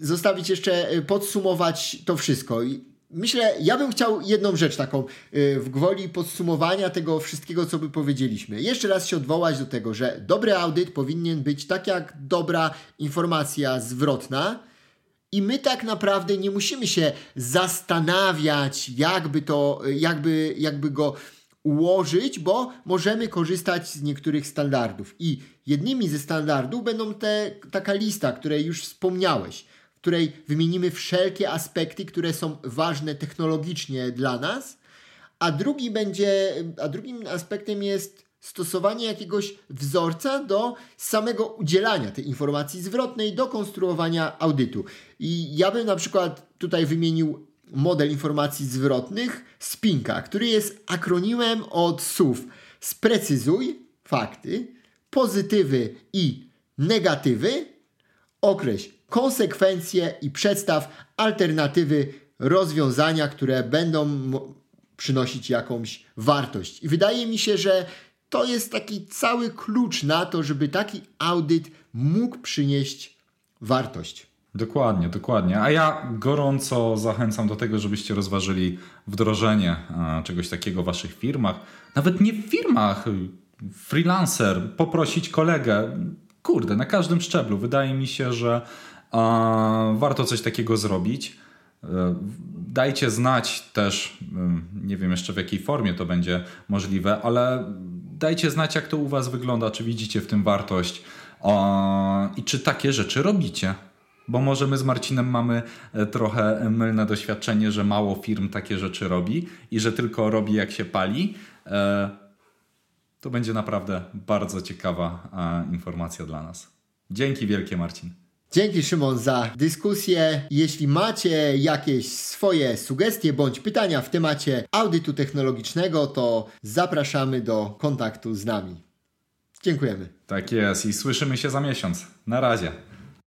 zostawić jeszcze, podsumować to wszystko? Myślę, ja bym chciał jedną rzecz taką y, w gwoli podsumowania tego wszystkiego, co by powiedzieliśmy. Jeszcze raz się odwołać do tego, że dobry audyt powinien być tak jak dobra informacja zwrotna. I my tak naprawdę nie musimy się zastanawiać, jakby to, jakby, jakby go ułożyć, bo możemy korzystać z niektórych standardów. I jednymi ze standardów będą te, taka lista, której już wspomniałeś której wymienimy wszelkie aspekty, które są ważne technologicznie dla nas, a, drugi będzie, a drugim aspektem jest stosowanie jakiegoś wzorca do samego udzielania tej informacji zwrotnej, do konstruowania audytu. I ja bym na przykład tutaj wymienił model informacji zwrotnych Spinka, który jest akronimem od słów sprecyzuj fakty, pozytywy i negatywy, określ konsekwencje i przedstaw alternatywy rozwiązania, które będą przynosić jakąś wartość. I wydaje mi się, że to jest taki cały klucz na to, żeby taki audyt mógł przynieść wartość. Dokładnie, dokładnie. A ja gorąco zachęcam do tego, żebyście rozważyli wdrożenie czegoś takiego w waszych firmach. Nawet nie w firmach, freelancer, poprosić kolegę. Kurde, na każdym szczeblu. Wydaje mi się, że warto coś takiego zrobić. Dajcie znać też, nie wiem jeszcze w jakiej formie to będzie możliwe, ale dajcie znać, jak to u Was wygląda, czy widzicie w tym wartość i czy takie rzeczy robicie. Bo może my z Marcinem mamy e, trochę mylne doświadczenie, że mało firm takie rzeczy robi i że tylko robi jak się pali. E, to będzie naprawdę bardzo ciekawa informacja dla nas. Dzięki wielkie, Marcin. Dzięki Szymon za dyskusję. Jeśli macie jakieś swoje sugestie bądź pytania w temacie audytu technologicznego, to zapraszamy do kontaktu z nami. Dziękujemy. Tak jest i słyszymy się za miesiąc. Na razie.